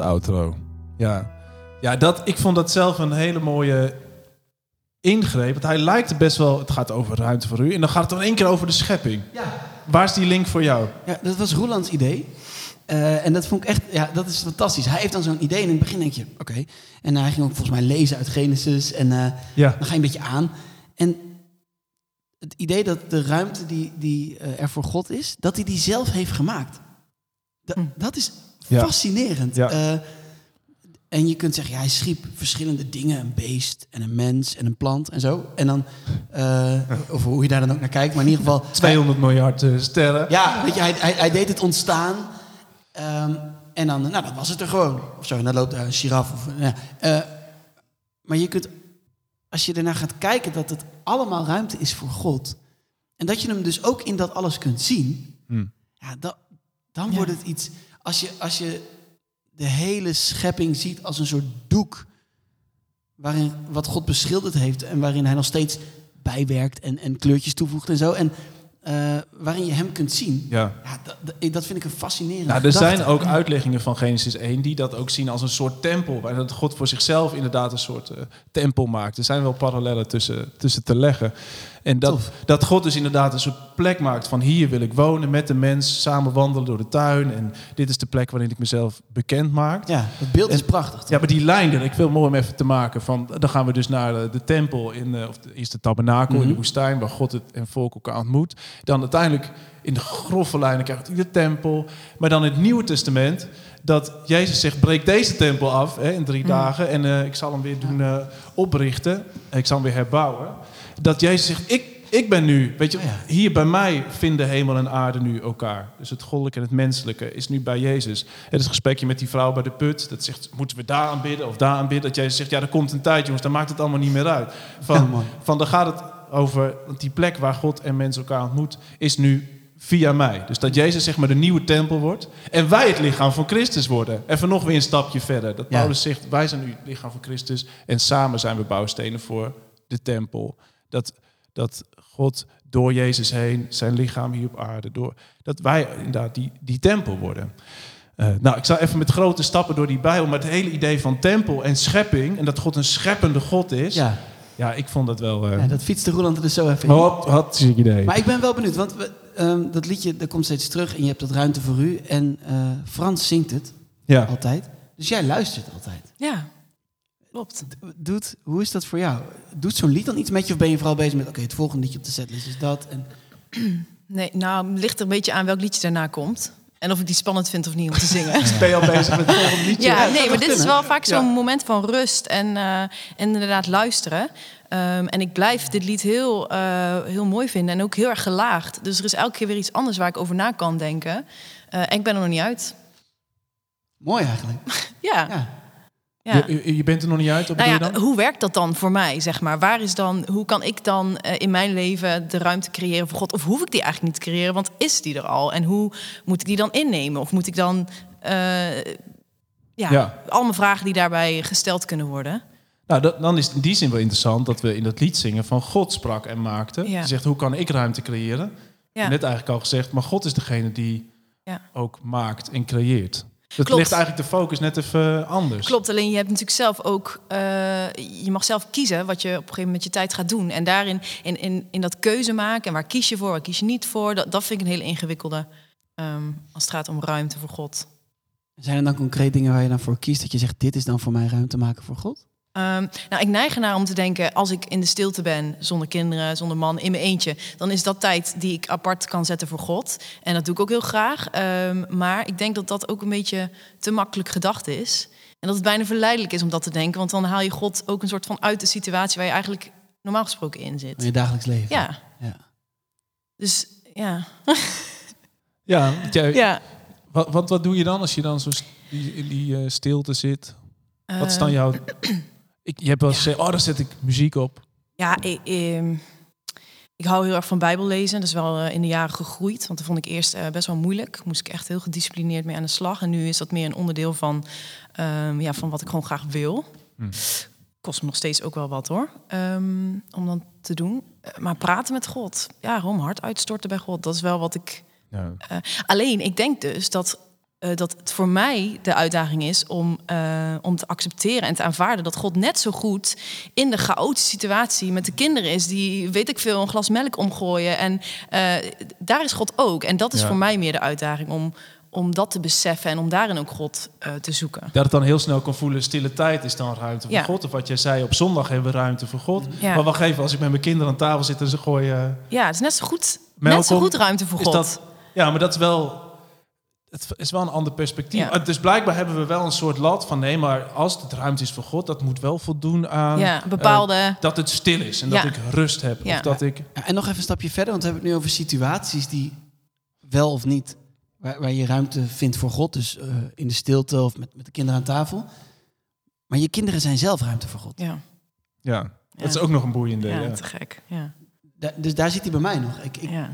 Outro. Ja, ja dat, ik vond dat zelf een hele mooie ingreep. Want hij lijkt best wel... Het gaat over ruimte voor u. En dan gaat het dan één keer over de schepping. Ja. Waar is die link voor jou? Ja, dat was Roelands idee. Eh, en dat vond ik echt, ja, dat is fantastisch. Hij heeft dan zo'n idee en in het begin denk je, oké. En hij ging ook volgens mij lezen uit Genesis en eh, Ja. dan ga je een beetje aan. En het idee dat de ruimte die, die eh, er voor God is, dat hij die zelf heeft gemaakt. Da- Hm. Dat is Ja. fascinerend. Ja. Eh, en je kunt zeggen, ja, hij schiep verschillende dingen. Een beest en een mens en een plant en zo. En dan, eh, of hoe je daar dan ook naar kijkt. Maar in ieder geval... 200 miljard eh, sterren. Ja, weet je, hij, hij, hij deed het ontstaan. Ehm, en dan, nou, dan was het er gewoon. Of zo, en dan loopt daar een giraf. Of, ja. Eh, maar je kunt, als je ernaar gaat kijken, dat het allemaal ruimte is voor God. En dat je hem dus ook in dat alles kunt zien. Hmm. Ja, da- dan Ja. wordt het iets. Als je, als je de hele schepping ziet als een soort doek. Waarin wat God beschilderd heeft. En waarin hij nog steeds bijwerkt en, en kleurtjes toevoegt en zo. En eh, waarin je hem kunt zien. Ja. Ja, dat, vind ik een fascinerende Nou, er gedachte. zijn ook uitleggingen van Genesis 1 die dat ook zien als een soort tempel. Waar dat God voor zichzelf inderdaad een soort eh, tempel maakt. Er zijn wel parallellen tussen, tussen te leggen. En dat, Tof. dat God dus inderdaad een soort plek maakt van hier wil ik wonen met de mens, samen wandelen door de tuin. En dit is de plek waarin ik mezelf bekend maak. Ja, het beeld is prachtig. Ja, maar die lijn, ik vind het mooi om even te maken. Van, dan gaan we dus naar de, de tempel, in, eh, of de eerste tabernakel in de Mhm. woestijn, waar God het en volk elkaar ontmoet. Dan uiteindelijk in de grove lijnen krijgt hij de tempel. Maar dan in het Nieuwe Testament, dat Jezus zegt, breek deze tempel af hè, in drie dagen. En ik zal hem weer doen oprichten. Ik zal hem weer herbouwen. Dat Jezus zegt, ik, ik ben nu, weet je, Ja. hier bij mij vinden hemel en aarde nu elkaar. Dus het goddelijke en het menselijke is nu bij Jezus. Het is een gesprekje met die vrouw bij de put. Dat zegt, moeten we daar aanbidden of daar aanbidden? Dat Jezus zegt, ja, er komt een tijd, jongens, dan maakt het allemaal niet meer uit. Van, Ja, van dan gaat het over, want die plek waar God en mens elkaar ontmoet, is nu via mij. Dus dat Jezus zeg maar de nieuwe tempel wordt. En wij het lichaam van Christus worden. Even nog weer een stapje verder. Dat Ja. Paulus zegt, wij zijn nu het lichaam van Christus. En samen zijn we bouwstenen voor de tempel. Dat, dat God door Jezus heen, zijn lichaam hier op aarde, door, dat wij inderdaad die, die tempel worden. Eh, nou, ik zal even met grote stappen door die Bijbel, maar het hele idee van tempel en schepping en dat God een scheppende God is, ja, Ja, ik vond dat wel. eh ja dat fietste Roland er dus zo even in. Hop, had een idee. Maar ik ben wel benieuwd, want we, ehm, dat liedje dat komt steeds terug en je hebt dat ruimte voor u. En eh, Frans zingt het ja. altijd. Dus jij luistert altijd. Ja, klopt. Doet, hoe is dat voor jou? Doet zo'n lied dan iets met je of ben je vooral bezig met... oké, het volgende liedje op de setlist is dat. En, Nee, nou, het ligt er een beetje aan welk liedje daarna komt. En of ik die spannend vind of niet om te zingen. Ben je al bezig met het volgende liedje? Ja, nee, maar dit is wel vaak zo'n moment van rust en, eh, en inderdaad luisteren. Ehm, en ik blijf dit lied heel, eh, heel mooi vinden en ook heel erg gelaagd. Dus er is elke keer weer iets anders waar ik over na kan denken. Eh, en ik ben er nog niet uit. mooi eigenlijk. Ja, Ja. Ja. Je, je- bent er nog niet uit, wat Nou ja, je dan? hoe werkt dat dan voor mij, zeg maar? Waar is dan, hoe kan ik dan eh, in mijn leven de ruimte creëren voor God? Of hoef ik die eigenlijk niet te creëren, want is die er al? En hoe moet ik die dan innemen? Of moet ik dan... eh, ja, Ja. allemaal vragen die daarbij gesteld kunnen worden. Nou, dat, dan is het in die zin wel interessant dat we in dat lied zingen van God sprak en maakte. Ja. Je zegt, hoe kan ik ruimte creëren? Ja. Net eigenlijk al gezegd, maar God is degene die ook maakt en creëert. Dat Klopt. ligt eigenlijk de focus net even anders. Klopt, alleen je hebt natuurlijk zelf ook... eh, je mag zelf kiezen wat je op een gegeven moment met je tijd gaat doen. En daarin, in, in, in dat keuze maken, en waar kies je voor, waar kies je niet voor... dat, dat vind ik een hele ingewikkelde ehm, als het gaat om ruimte voor God. Zijn er dan concreet dingen waar je dan voor kiest? Dat je zegt, dit is dan voor mij ruimte maken voor God? Ehm, nou, ik neig ernaar om te denken, als ik in de stilte ben, zonder kinderen, zonder man, in mijn eentje, dan is dat tijd die ik apart kan zetten voor God. En dat doe ik ook heel graag. Ehm, maar ik denk dat dat ook een beetje te makkelijk gedacht is. En dat het bijna verleidelijk is om dat te denken, want dan haal je God ook een soort van uit de situatie waar je eigenlijk normaal gesproken in In zit. je dagelijks leven? Ja, Ja. dus ja. Ja, want jij, ja. wat, wat, wat doe je dan als je dan zo in die eh, stilte zit? Wat is dan Ehm, jouw... Ik, je hebt wel eens gezegd, oh, daar zet ik muziek op. Ja, ik, ehm, ik hou heel erg van Bijbel lezen. Dat is wel eh, in de jaren gegroeid. Want dat vond ik eerst eh, best wel moeilijk. Moest ik echt heel gedisciplineerd mee aan de slag. En nu is dat meer een onderdeel van, ehm, ja, van wat ik gewoon graag wil. Hm. Kost me nog steeds ook wel wat hoor. ehm, om dan te doen. Eh, maar praten met God. Ja, gewoon hart uitstorten bij God. Dat is wel wat ik Ja. alleen, ik denk dus dat, eh, dat het voor mij de uitdaging is om, eh, om te accepteren en te aanvaarden dat God net zo goed in de chaotische situatie met de kinderen is, die weet ik veel, een glas melk omgooien. En eh, daar is God ook. En dat is Ja. voor mij meer de uitdaging om, om dat te beseffen en om daarin ook God te zoeken. Dat het dan heel snel kan voelen, stille tijd is dan ruimte voor Ja. God. Of wat jij zei, op zondag hebben we ruimte voor God. Ja. Maar wacht even, als ik met mijn kinderen aan tafel zit en ze gooien... Ja, het is net zo goed, Melk net zo goed ruimte voor Is God. dat, ja, maar dat is wel... Het is wel een ander perspectief. Ja. Ah, Dus blijkbaar hebben we wel een soort lat van... nee, maar als het ruimte is voor God... dat moet wel voldoen aan... ja, bepaalde. eh, dat het stil is en Ja. dat ik rust heb. Ja. Of dat ik... Ja, en nog even een stapje verder, want we hebben het nu over situaties die wel of niet, waar, waar je ruimte vindt voor God. Dus eh, in de stilte of met, met de kinderen aan tafel. Maar je kinderen zijn zelf ruimte voor God. ja, Ja, dat is ook nog een boeiende. ja, Ja. te gek. Ja. Da- dus daar zit hij bij mij nog. Ik, ik, Ja.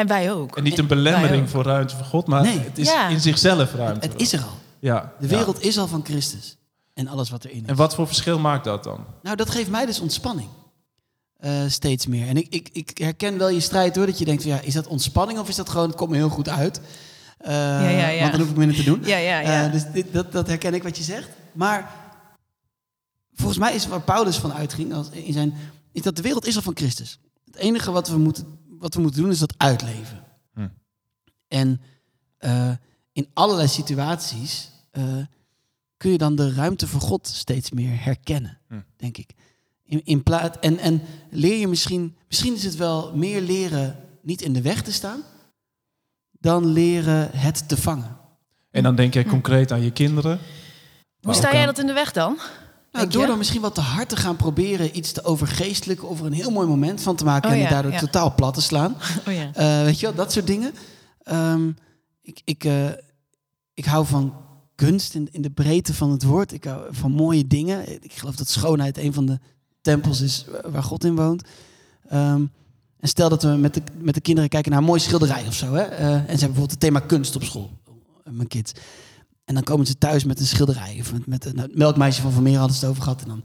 En wij ook. En niet een belemmering voor ruimte voor God, maar Nee. het is Ja. in zichzelf ruimte. het is er al. Ja. De ja. wereld is al van Christus. En alles wat erin is. En wat voor verschil maakt dat dan? Nou, dat geeft mij dus ontspanning. Eh, steeds meer. En ik, ik, ik herken wel je strijd hoor. Dat je denkt, van, ja, is dat ontspanning of is dat gewoon, het komt me heel goed uit. Eh, ja, ja. Want dan hoef ik minder te doen. Ja, ja, ja. Eh, dus dit, dat, dat herken ik wat je zegt. Maar volgens mij is waar Paulus van uitging, als, in zijn, is dat de wereld is al van Christus. Het enige wat we moeten, wat we moeten doen is dat uitleven. Hm. En eh, in allerlei situaties eh, kun je dan de ruimte voor God steeds meer herkennen, Hm. denk ik. In, in plaats, en, en leer je misschien, misschien is het wel meer leren niet in de weg te staan, dan leren het te vangen. En dan denk jij concreet aan je kinderen. Hoe sta jij aan- dat in de weg dan? Nou, door dan misschien wat te hard te gaan proberen iets te overgeestelijken of er een heel mooi moment van te maken Oh en daardoor totaal plat te slaan. Oh ja. Eh, weet je wel, dat soort dingen. Ehm, ik, ik, eh, ik hou van kunst in, in de breedte van het woord. Ik hou van mooie dingen. Ik geloof dat schoonheid een van de tempels is waar God in woont. Ehm, en stel dat we met de, met de kinderen kijken naar een mooie schilderij of zo. Hè? Eh, en ze hebben bijvoorbeeld het thema kunst op school, mijn kids. En dan komen ze thuis met een schilderij. Of met, met een het melkmeisje van Vermeer hadden ze het over gehad. En dan,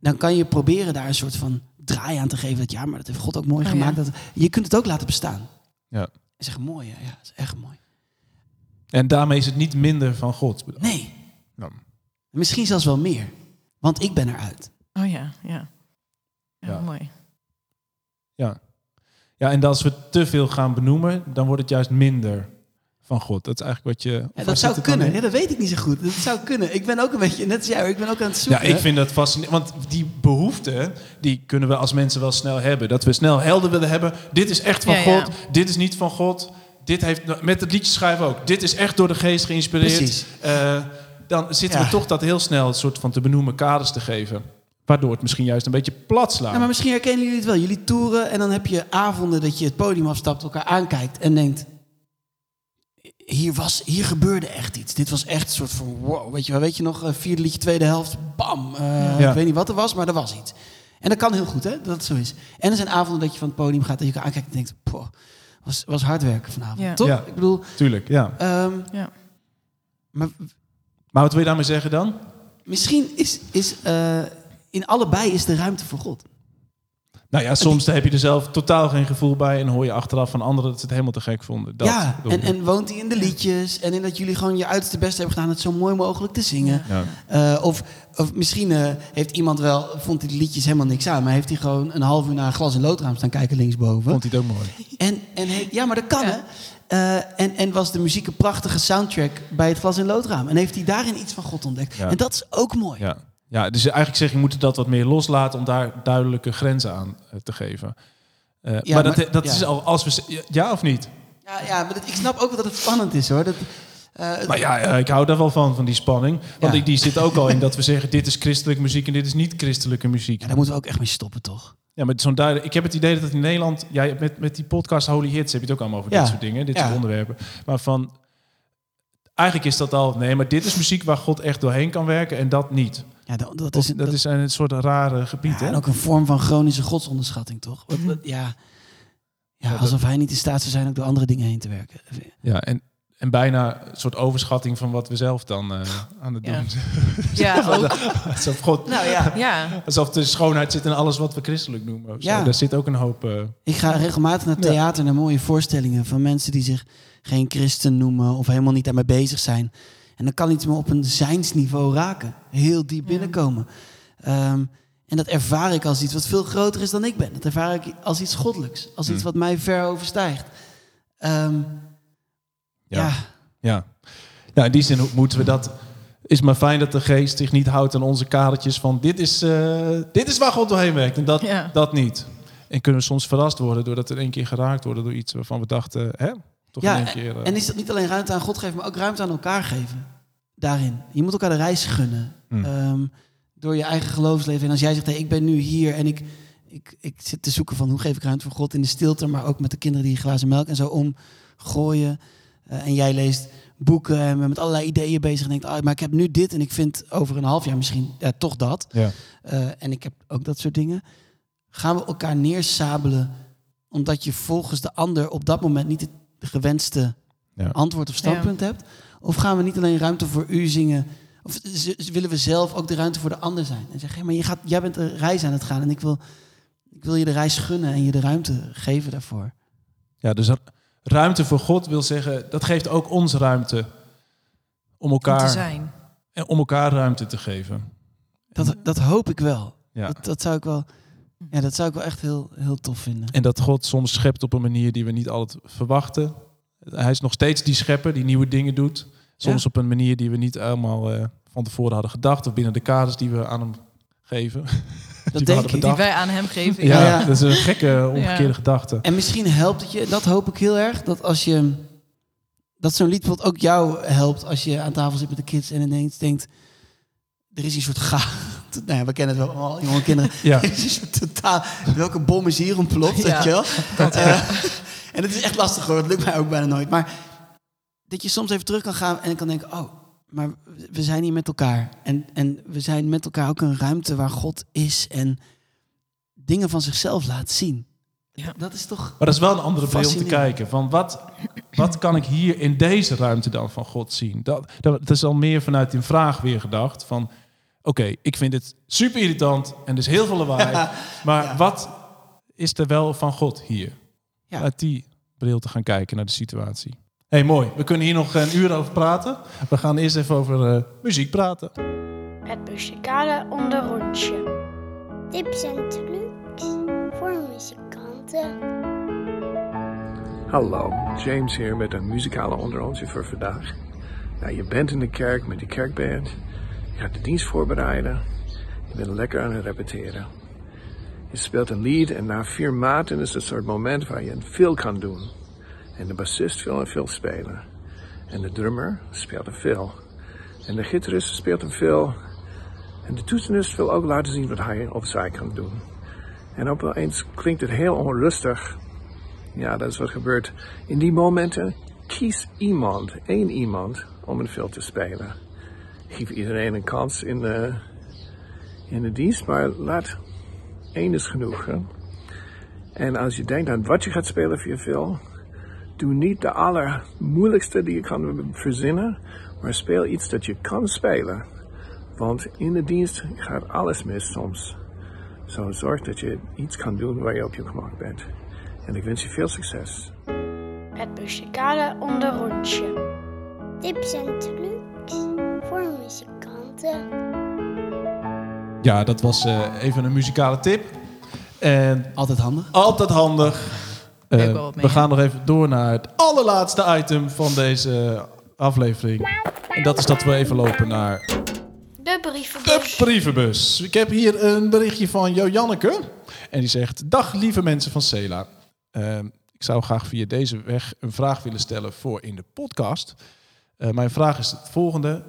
dan kan je proberen daar een soort van draai aan te geven. Dat ja, maar dat heeft God ook mooi Oh, gemaakt. ja. Dat, je kunt het ook laten bestaan. Ja. En zeggen, mooi, ja, ja dat is echt mooi. En daarmee is het niet minder van God. Nee, Nou, misschien zelfs wel meer. Want ik ben eruit. Oh ja, ja. Ja, Ja. mooi. ja. ja, en als we te veel gaan benoemen, dan wordt het juist minder van God. Dat is eigenlijk wat je... Ja, dat zou kunnen. Ja, dat weet ik niet zo goed. Dat zou kunnen. Ik ben ook een beetje, net als jou, ik ben ook aan het Ja, zoeken. ik vind dat fascinerend. Want die behoefte, die kunnen we als mensen wel snel hebben. Dat we snel helder willen hebben. Dit is echt van Ja, ja. God. Dit is niet van God. Dit heeft, met het liedje schrijven ook. Dit is echt door de geest geïnspireerd. Precies. Eh, dan zitten Ja. we toch dat heel snel een soort van te benoemen kaders te geven. Waardoor het misschien juist een beetje plat slaat. Ja, maar misschien herkennen jullie het wel. Jullie toeren en dan heb je avonden dat je het podium afstapt, elkaar aankijkt en denkt... Hier, was, hier gebeurde echt iets. Dit was echt een soort van wow. Weet je, wel, weet je nog, eh, vierde liedje, tweede helft, bam. Eh, Ja. Ik weet niet wat er was, maar er was iets. En dat kan heel goed, hè, dat het zo is. En er zijn avonden dat je van het podium gaat en je aankijkt en denkt... Poh, was, was hard werken vanavond, Ja. toch? Ja. Ik bedoel, Tuurlijk, ja. ehm, Ja. maar Maar wat wil je daarmee zeggen dan? misschien is, is eh, in allebei is de ruimte voor God. Nou ja, soms heb je er zelf totaal geen gevoel bij... en hoor je achteraf van anderen dat ze het helemaal te gek vonden. Dat ja, en, en woont hij in de liedjes en in dat jullie gewoon je uiterste best hebben gedaan het zo mooi mogelijk te zingen. Ja. Eh, of, of misschien eh, heeft iemand wel, vond hij die liedjes helemaal niks aan, maar heeft hij gewoon een half uur naar een glas en loodraam staan kijken linksboven. Vond hij het ook mooi. En, en heeft, ja, maar dat kan Ja. hè. Eh, en, en was de muziek een prachtige soundtrack bij het glas en loodraam. En heeft hij daarin iets van God ontdekt. Ja. En dat is ook mooi. Ja. Ja, dus eigenlijk zeg je, je moet dat wat meer loslaten... om daar duidelijke grenzen aan eh, te geven. Eh, Ja, maar dat, maar- dat ja. is al als we... Ja of niet? Ja, ja maar dat- ik snap ook wel dat het spannend is hoor. Dat, eh, Nou ja, ik hou daar wel van, van die spanning. Want ik, die zit ook al in dat we zeggen... dit is christelijke muziek en dit is niet christelijke muziek. ja, daar moeten we ook echt mee stoppen toch? Ja, maar zo'n duidelijk. Ik heb het idee dat in Nederland, jij met, met die podcast Holy Hits heb je het ook allemaal over dit soort dingen, dit soort onderwerpen. Maar van eigenlijk is dat al nee, maar dit is muziek waar God echt doorheen kan werken en dat niet. Ja, dat, dat is, dat is een soort rare gebied, Ja, hè? en ook een vorm van chronische godsonderschatting, toch? Wat, wat- ja, ja, alsof hij niet in staat zou zijn ook door andere dingen heen te werken. Ja, en, en bijna een soort overschatting van wat we zelf dan eh, aan het doen Ja. zijn. Ja, ook. alsof, God, Nou ja, Ja, alsof de schoonheid zit in alles wat we christelijk noemen. Ja. Daar zit ook een hoop. eh, ik ga regelmatig naar theater, naar mooie voorstellingen van mensen die zich geen christen noemen of helemaal niet daarmee bezig zijn. En dan kan iets me op een zijnsniveau raken, heel diep Ja. binnenkomen. Ehm, en dat ervaar ik als iets wat veel groter is dan ik ben. Dat ervaar ik als iets goddelijks, als iets Hmm. wat mij ver overstijgt. Ehm, Ja. ja. Ja. ja, in die zin moeten we dat. Is maar fijn dat de geest zich niet houdt aan onze kadertjes van dit is, eh, dit is waar God doorheen werkt en dat, Ja. dat niet. En kunnen we soms verrast worden doordat we in één keer geraakt worden door iets waarvan we dachten, hè? Toch Ja, in één keer. eh, En is dat niet alleen ruimte aan God geven, maar ook ruimte aan elkaar geven? Daarin. Je moet elkaar de reis gunnen. Hmm. Ehm, door je eigen geloofsleven. En als jij zegt, hey, ik ben nu hier en ik, ik, ik zit te zoeken van hoe geef ik ruimte voor God in de stilte, maar ook met de kinderen die glazen melk en zo omgooien. Eh, en jij leest boeken en bent met allerlei ideeën bezig en denkt, ah, maar ik heb nu dit en ik vind over een half jaar misschien ja, toch dat. ja. Eh, en ik heb ook dat soort dingen. Gaan we elkaar neersabelen omdat je volgens de ander op dat moment niet het gewenste Ja. antwoord of standpunt hebt? Of gaan we niet alleen ruimte voor u zingen? Of willen we zelf ook de ruimte voor de ander zijn? En zeggen, hey, maar je gaat, jij bent een reis aan het gaan en ik wil, ik wil je de reis gunnen en je de ruimte geven daarvoor. ja, dus ru- ruimte voor God wil zeggen, dat geeft ook ons ruimte om om te elkaar, zijn. en om elkaar ruimte te geven. Dat, dat hoop ik wel. Ja. Dat, dat, zou ik wel ja, dat zou ik wel echt heel, heel tof vinden. En dat God soms schept op een manier die we niet altijd verwachten. Hij is nog steeds die schepper die nieuwe dingen doet. Soms Ja. op een manier die we niet allemaal eh, van tevoren hadden gedacht. Of binnen de kaders die we aan hem geven. Dat we denk ik. Die wij aan hem geven. Ja, Ja, ja. dat is een gekke omgekeerde Ja. gedachte. En misschien helpt het je, dat hoop ik heel erg, dat als je dat zo'n lied bijvoorbeeld ook jou helpt als je aan tafel zit met de kids en ineens denkt, er is een soort ga. Nou ja, we kennen het wel allemaal, jonge kinderen. Ja. Er is een soort totaal, welke bom is hier ontploft, Ja, weet je wel? Eh, en het is echt lastig hoor, het lukt mij ook bijna nooit. Maar dat je soms even terug kan gaan en kan denken, oh, maar we zijn hier met elkaar. En, en we zijn met elkaar ook een ruimte waar God is en dingen van zichzelf laat zien. Ja. Dat is toch... Maar dat is wel een andere bril om te kijken. Van wat, wat kan ik hier in deze ruimte dan van God zien? Dat, dat, dat is al meer vanuit die vraag weer gedacht. Van oké, ik vind het super irritant en er is heel veel lawaai. maar Ja. wat is er wel van God hier? Ja. Uit die bril te gaan kijken naar de situatie. hey, mooi. We kunnen hier nog een uur over praten. We gaan eerst even over eh, muziek praten. Het muzikale onderrondje. Tips en trucs voor muzikanten. Hallo, James hier met een muzikale onderrondje voor vandaag. Nou, je bent in de kerk met die kerkband. Je gaat de dienst voorbereiden. Je bent lekker aan het repeteren. Je speelt een lied en na vier maanden is het soort moment waar je veel kan doen. En de bassist wil een veel spelen. En de drummer speelt een veel. En de gitarist speelt een veel. En de toetsenist wil ook laten zien wat hij of zij kan doen. En opeens klinkt het heel onrustig. Ja, dat is wat gebeurt. In die momenten kies iemand, één iemand, om een veel te spelen. Geef iedereen een kans in de, in de dienst, maar laat één is genoeg. Hè? En als je denkt aan wat je gaat spelen voor je veel, doe niet de allermoeilijkste die je kan verzinnen, maar speel iets dat je kan spelen. Want in de dienst gaat alles mis soms. Zo zorg dat je iets kan doen waar je op je gemak bent. En ik wens je veel succes. Het muzikale onderrondje. Tips en trucs voor muzikanten. Ja, dat was eh, even een muzikale tip. En Altijd handig. altijd handig. Eh, mee, we hè? gaan nog even door naar het allerlaatste item van deze aflevering. En dat is dat we even lopen naar De de brievenbus. brievenbus. Ik heb hier een berichtje van Jo Janneke. En die zegt: Dag lieve mensen van Cela. Eh, ik zou graag via deze weg een vraag willen stellen voor in de podcast. Eh, mijn vraag is het volgende.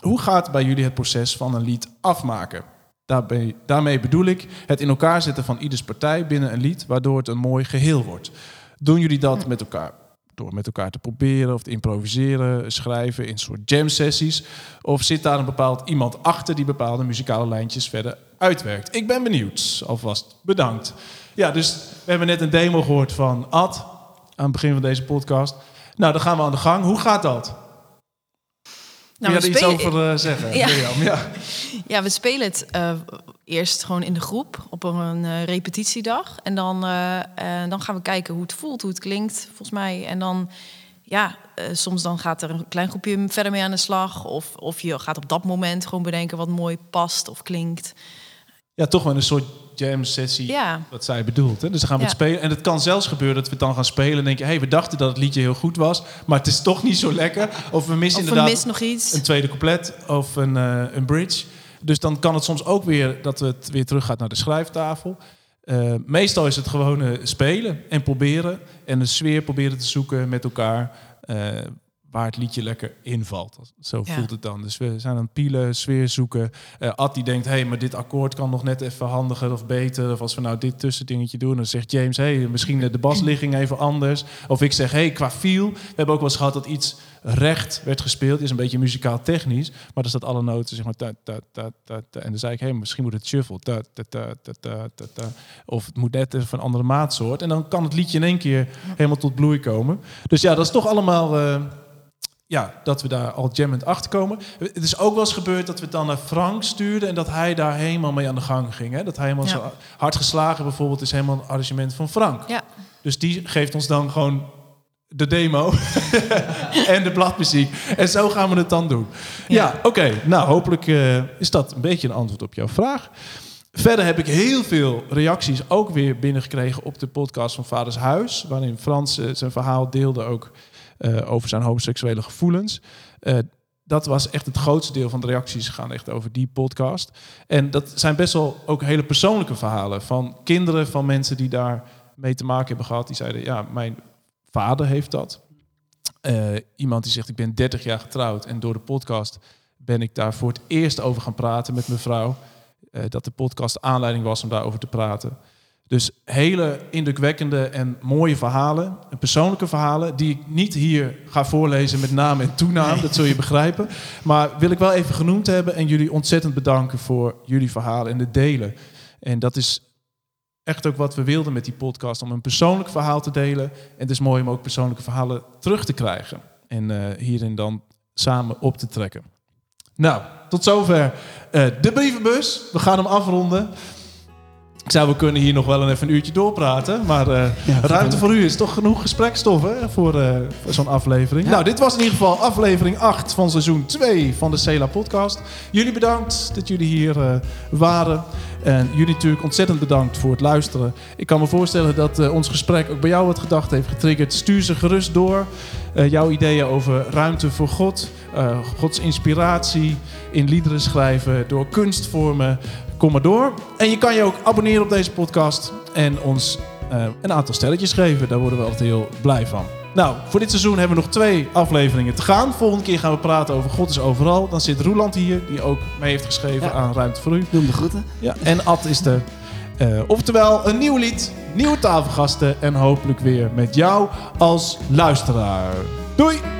Hoe gaat bij jullie het proces van een lied afmaken? Daarbij, daarmee bedoel ik het in elkaar zetten van ieders partij binnen een lied, waardoor het een mooi geheel wordt. Doen jullie dat met elkaar? Door met elkaar te proberen of te improviseren, schrijven in soort jam sessies? Of zit daar een bepaald iemand achter die bepaalde muzikale lijntjes verder uitwerkt? Ik ben benieuwd. Alvast bedankt. Ja, dus we hebben net een demo gehoord van Ad aan het begin van deze podcast. Nou, dan gaan we aan de gang. Hoe gaat dat? Nou, Kun je er iets over eh, zeggen? Ja. Ja. Ja, we spelen het eh, eerst gewoon in de groep op een eh, repetitiedag. En dan, dan gaan we kijken hoe het voelt, hoe het klinkt, volgens mij. En dan, ja, soms dan gaat er een klein groepje verder mee aan de slag. Of, of je gaat op dat moment gewoon bedenken wat mooi past of klinkt. ja, toch wel een soort jam sessie. Ja, Wat zij bedoelt. Hè? Dus dan gaan we het spelen. En het kan zelfs gebeuren dat we het dan gaan spelen en denken: hé, hey, we dachten dat het liedje heel goed was, maar het is toch niet zo lekker. Of we missen of we inderdaad missen nog iets. een tweede couplet of een, eh, een bridge. Dus dan kan het soms ook weer dat het weer terug gaat naar de schrijftafel. Eh, meestal is het gewoon spelen en proberen. En de sfeer proberen te zoeken met elkaar. eh, waar het liedje lekker invalt. Zo Ja. voelt het dan. Dus we zijn aan het pielen, sfeer zoeken. Eh Ad die denkt, hé, hey, maar dit akkoord kan nog net even handiger of beter. Of als we nou dit tussendingetje doen, dan zegt James, hé, hey, misschien de basligging even anders. Of ik zeg, hé, hey, qua feel. We hebben ook wel eens gehad dat iets recht werd gespeeld. Is een beetje muzikaal technisch. Maar dan staat alle noten, zeg maar, ta, ta, ta, ta, ta. En dan zei ik, hé, hey, misschien moet het shuffle. Ta, ta, ta, ta, ta, ta. Of het moet net even een andere maatsoort. En dan kan het liedje in één keer helemaal tot bloei komen. Dus ja, dat is toch allemaal... eh, ja, dat we daar al jammend achter komen. Het is ook wel eens gebeurd dat we het dan naar Frank stuurden en dat hij daar helemaal mee aan de gang ging. Hè? Dat hij helemaal Ja. zo hard geslagen bijvoorbeeld is helemaal een arrangement van Frank. Ja. Dus die geeft ons dan gewoon de demo en de bladmuziek. En zo gaan we het dan doen. Ja, oké. Nou, hopelijk eh, is dat een beetje een antwoord op jouw vraag. Verder heb ik heel veel reacties ook weer binnengekregen op de podcast van Vaders Huis. Waarin Frans eh, zijn verhaal deelde ook eh, over zijn homoseksuele gevoelens. Eh, dat was echt het grootste deel van de reacties gaan echt over die podcast. En dat zijn best wel ook hele persoonlijke verhalen van kinderen van mensen die daar mee te maken hebben gehad. Die zeiden, ja, mijn vader heeft dat. Eh, iemand die zegt, ik ben 30 jaar getrouwd en door de podcast ben ik daar voor het eerst over gaan praten met mijn vrouw. Dat de podcast aanleiding was om daarover te praten. Dus hele indrukwekkende en mooie verhalen, en persoonlijke verhalen, die ik niet hier ga voorlezen met naam en toenaam, dat zul je begrijpen. Maar wil ik wel even genoemd hebben en jullie ontzettend bedanken voor jullie verhalen en het delen. En dat is echt ook wat we wilden met die podcast, om een persoonlijk verhaal te delen. En het is mooi om ook persoonlijke verhalen terug te krijgen en eh, hierin dan samen op te trekken. Nou, tot zover eh, de brievenbus. We gaan hem afronden. Ik zou, we kunnen hier nog wel een even een uurtje doorpraten. Maar eh, Ja, ruimte voor u is toch genoeg gesprekstof hè, voor, eh, voor zo'n aflevering. Ja. Nou, dit was in ieder geval aflevering 8 van seizoen 2 van de Cela podcast. Jullie bedankt dat jullie hier eh, waren. En jullie natuurlijk ontzettend bedankt voor het luisteren. Ik kan me voorstellen dat ons gesprek ook bij jou wat gedacht heeft getriggerd. Stuur ze gerust door. Jouw ideeën over ruimte voor God, Gods inspiratie in liederen schrijven, door kunstvormen. Kom maar door. En je kan je ook abonneren op deze podcast en ons eh, een aantal stelletjes geven. Daar worden we altijd heel blij van. Nou, voor dit seizoen hebben we nog twee afleveringen te gaan. Volgende keer gaan we praten over God is overal. Dan zit Roeland hier, die ook mee heeft geschreven Ja. aan Ruimte voor U. Doe hem de groeten. Ja, en Ad is er. Eh, oftewel, een nieuw lied, nieuwe tafelgasten en hopelijk weer met jou als luisteraar. Doei!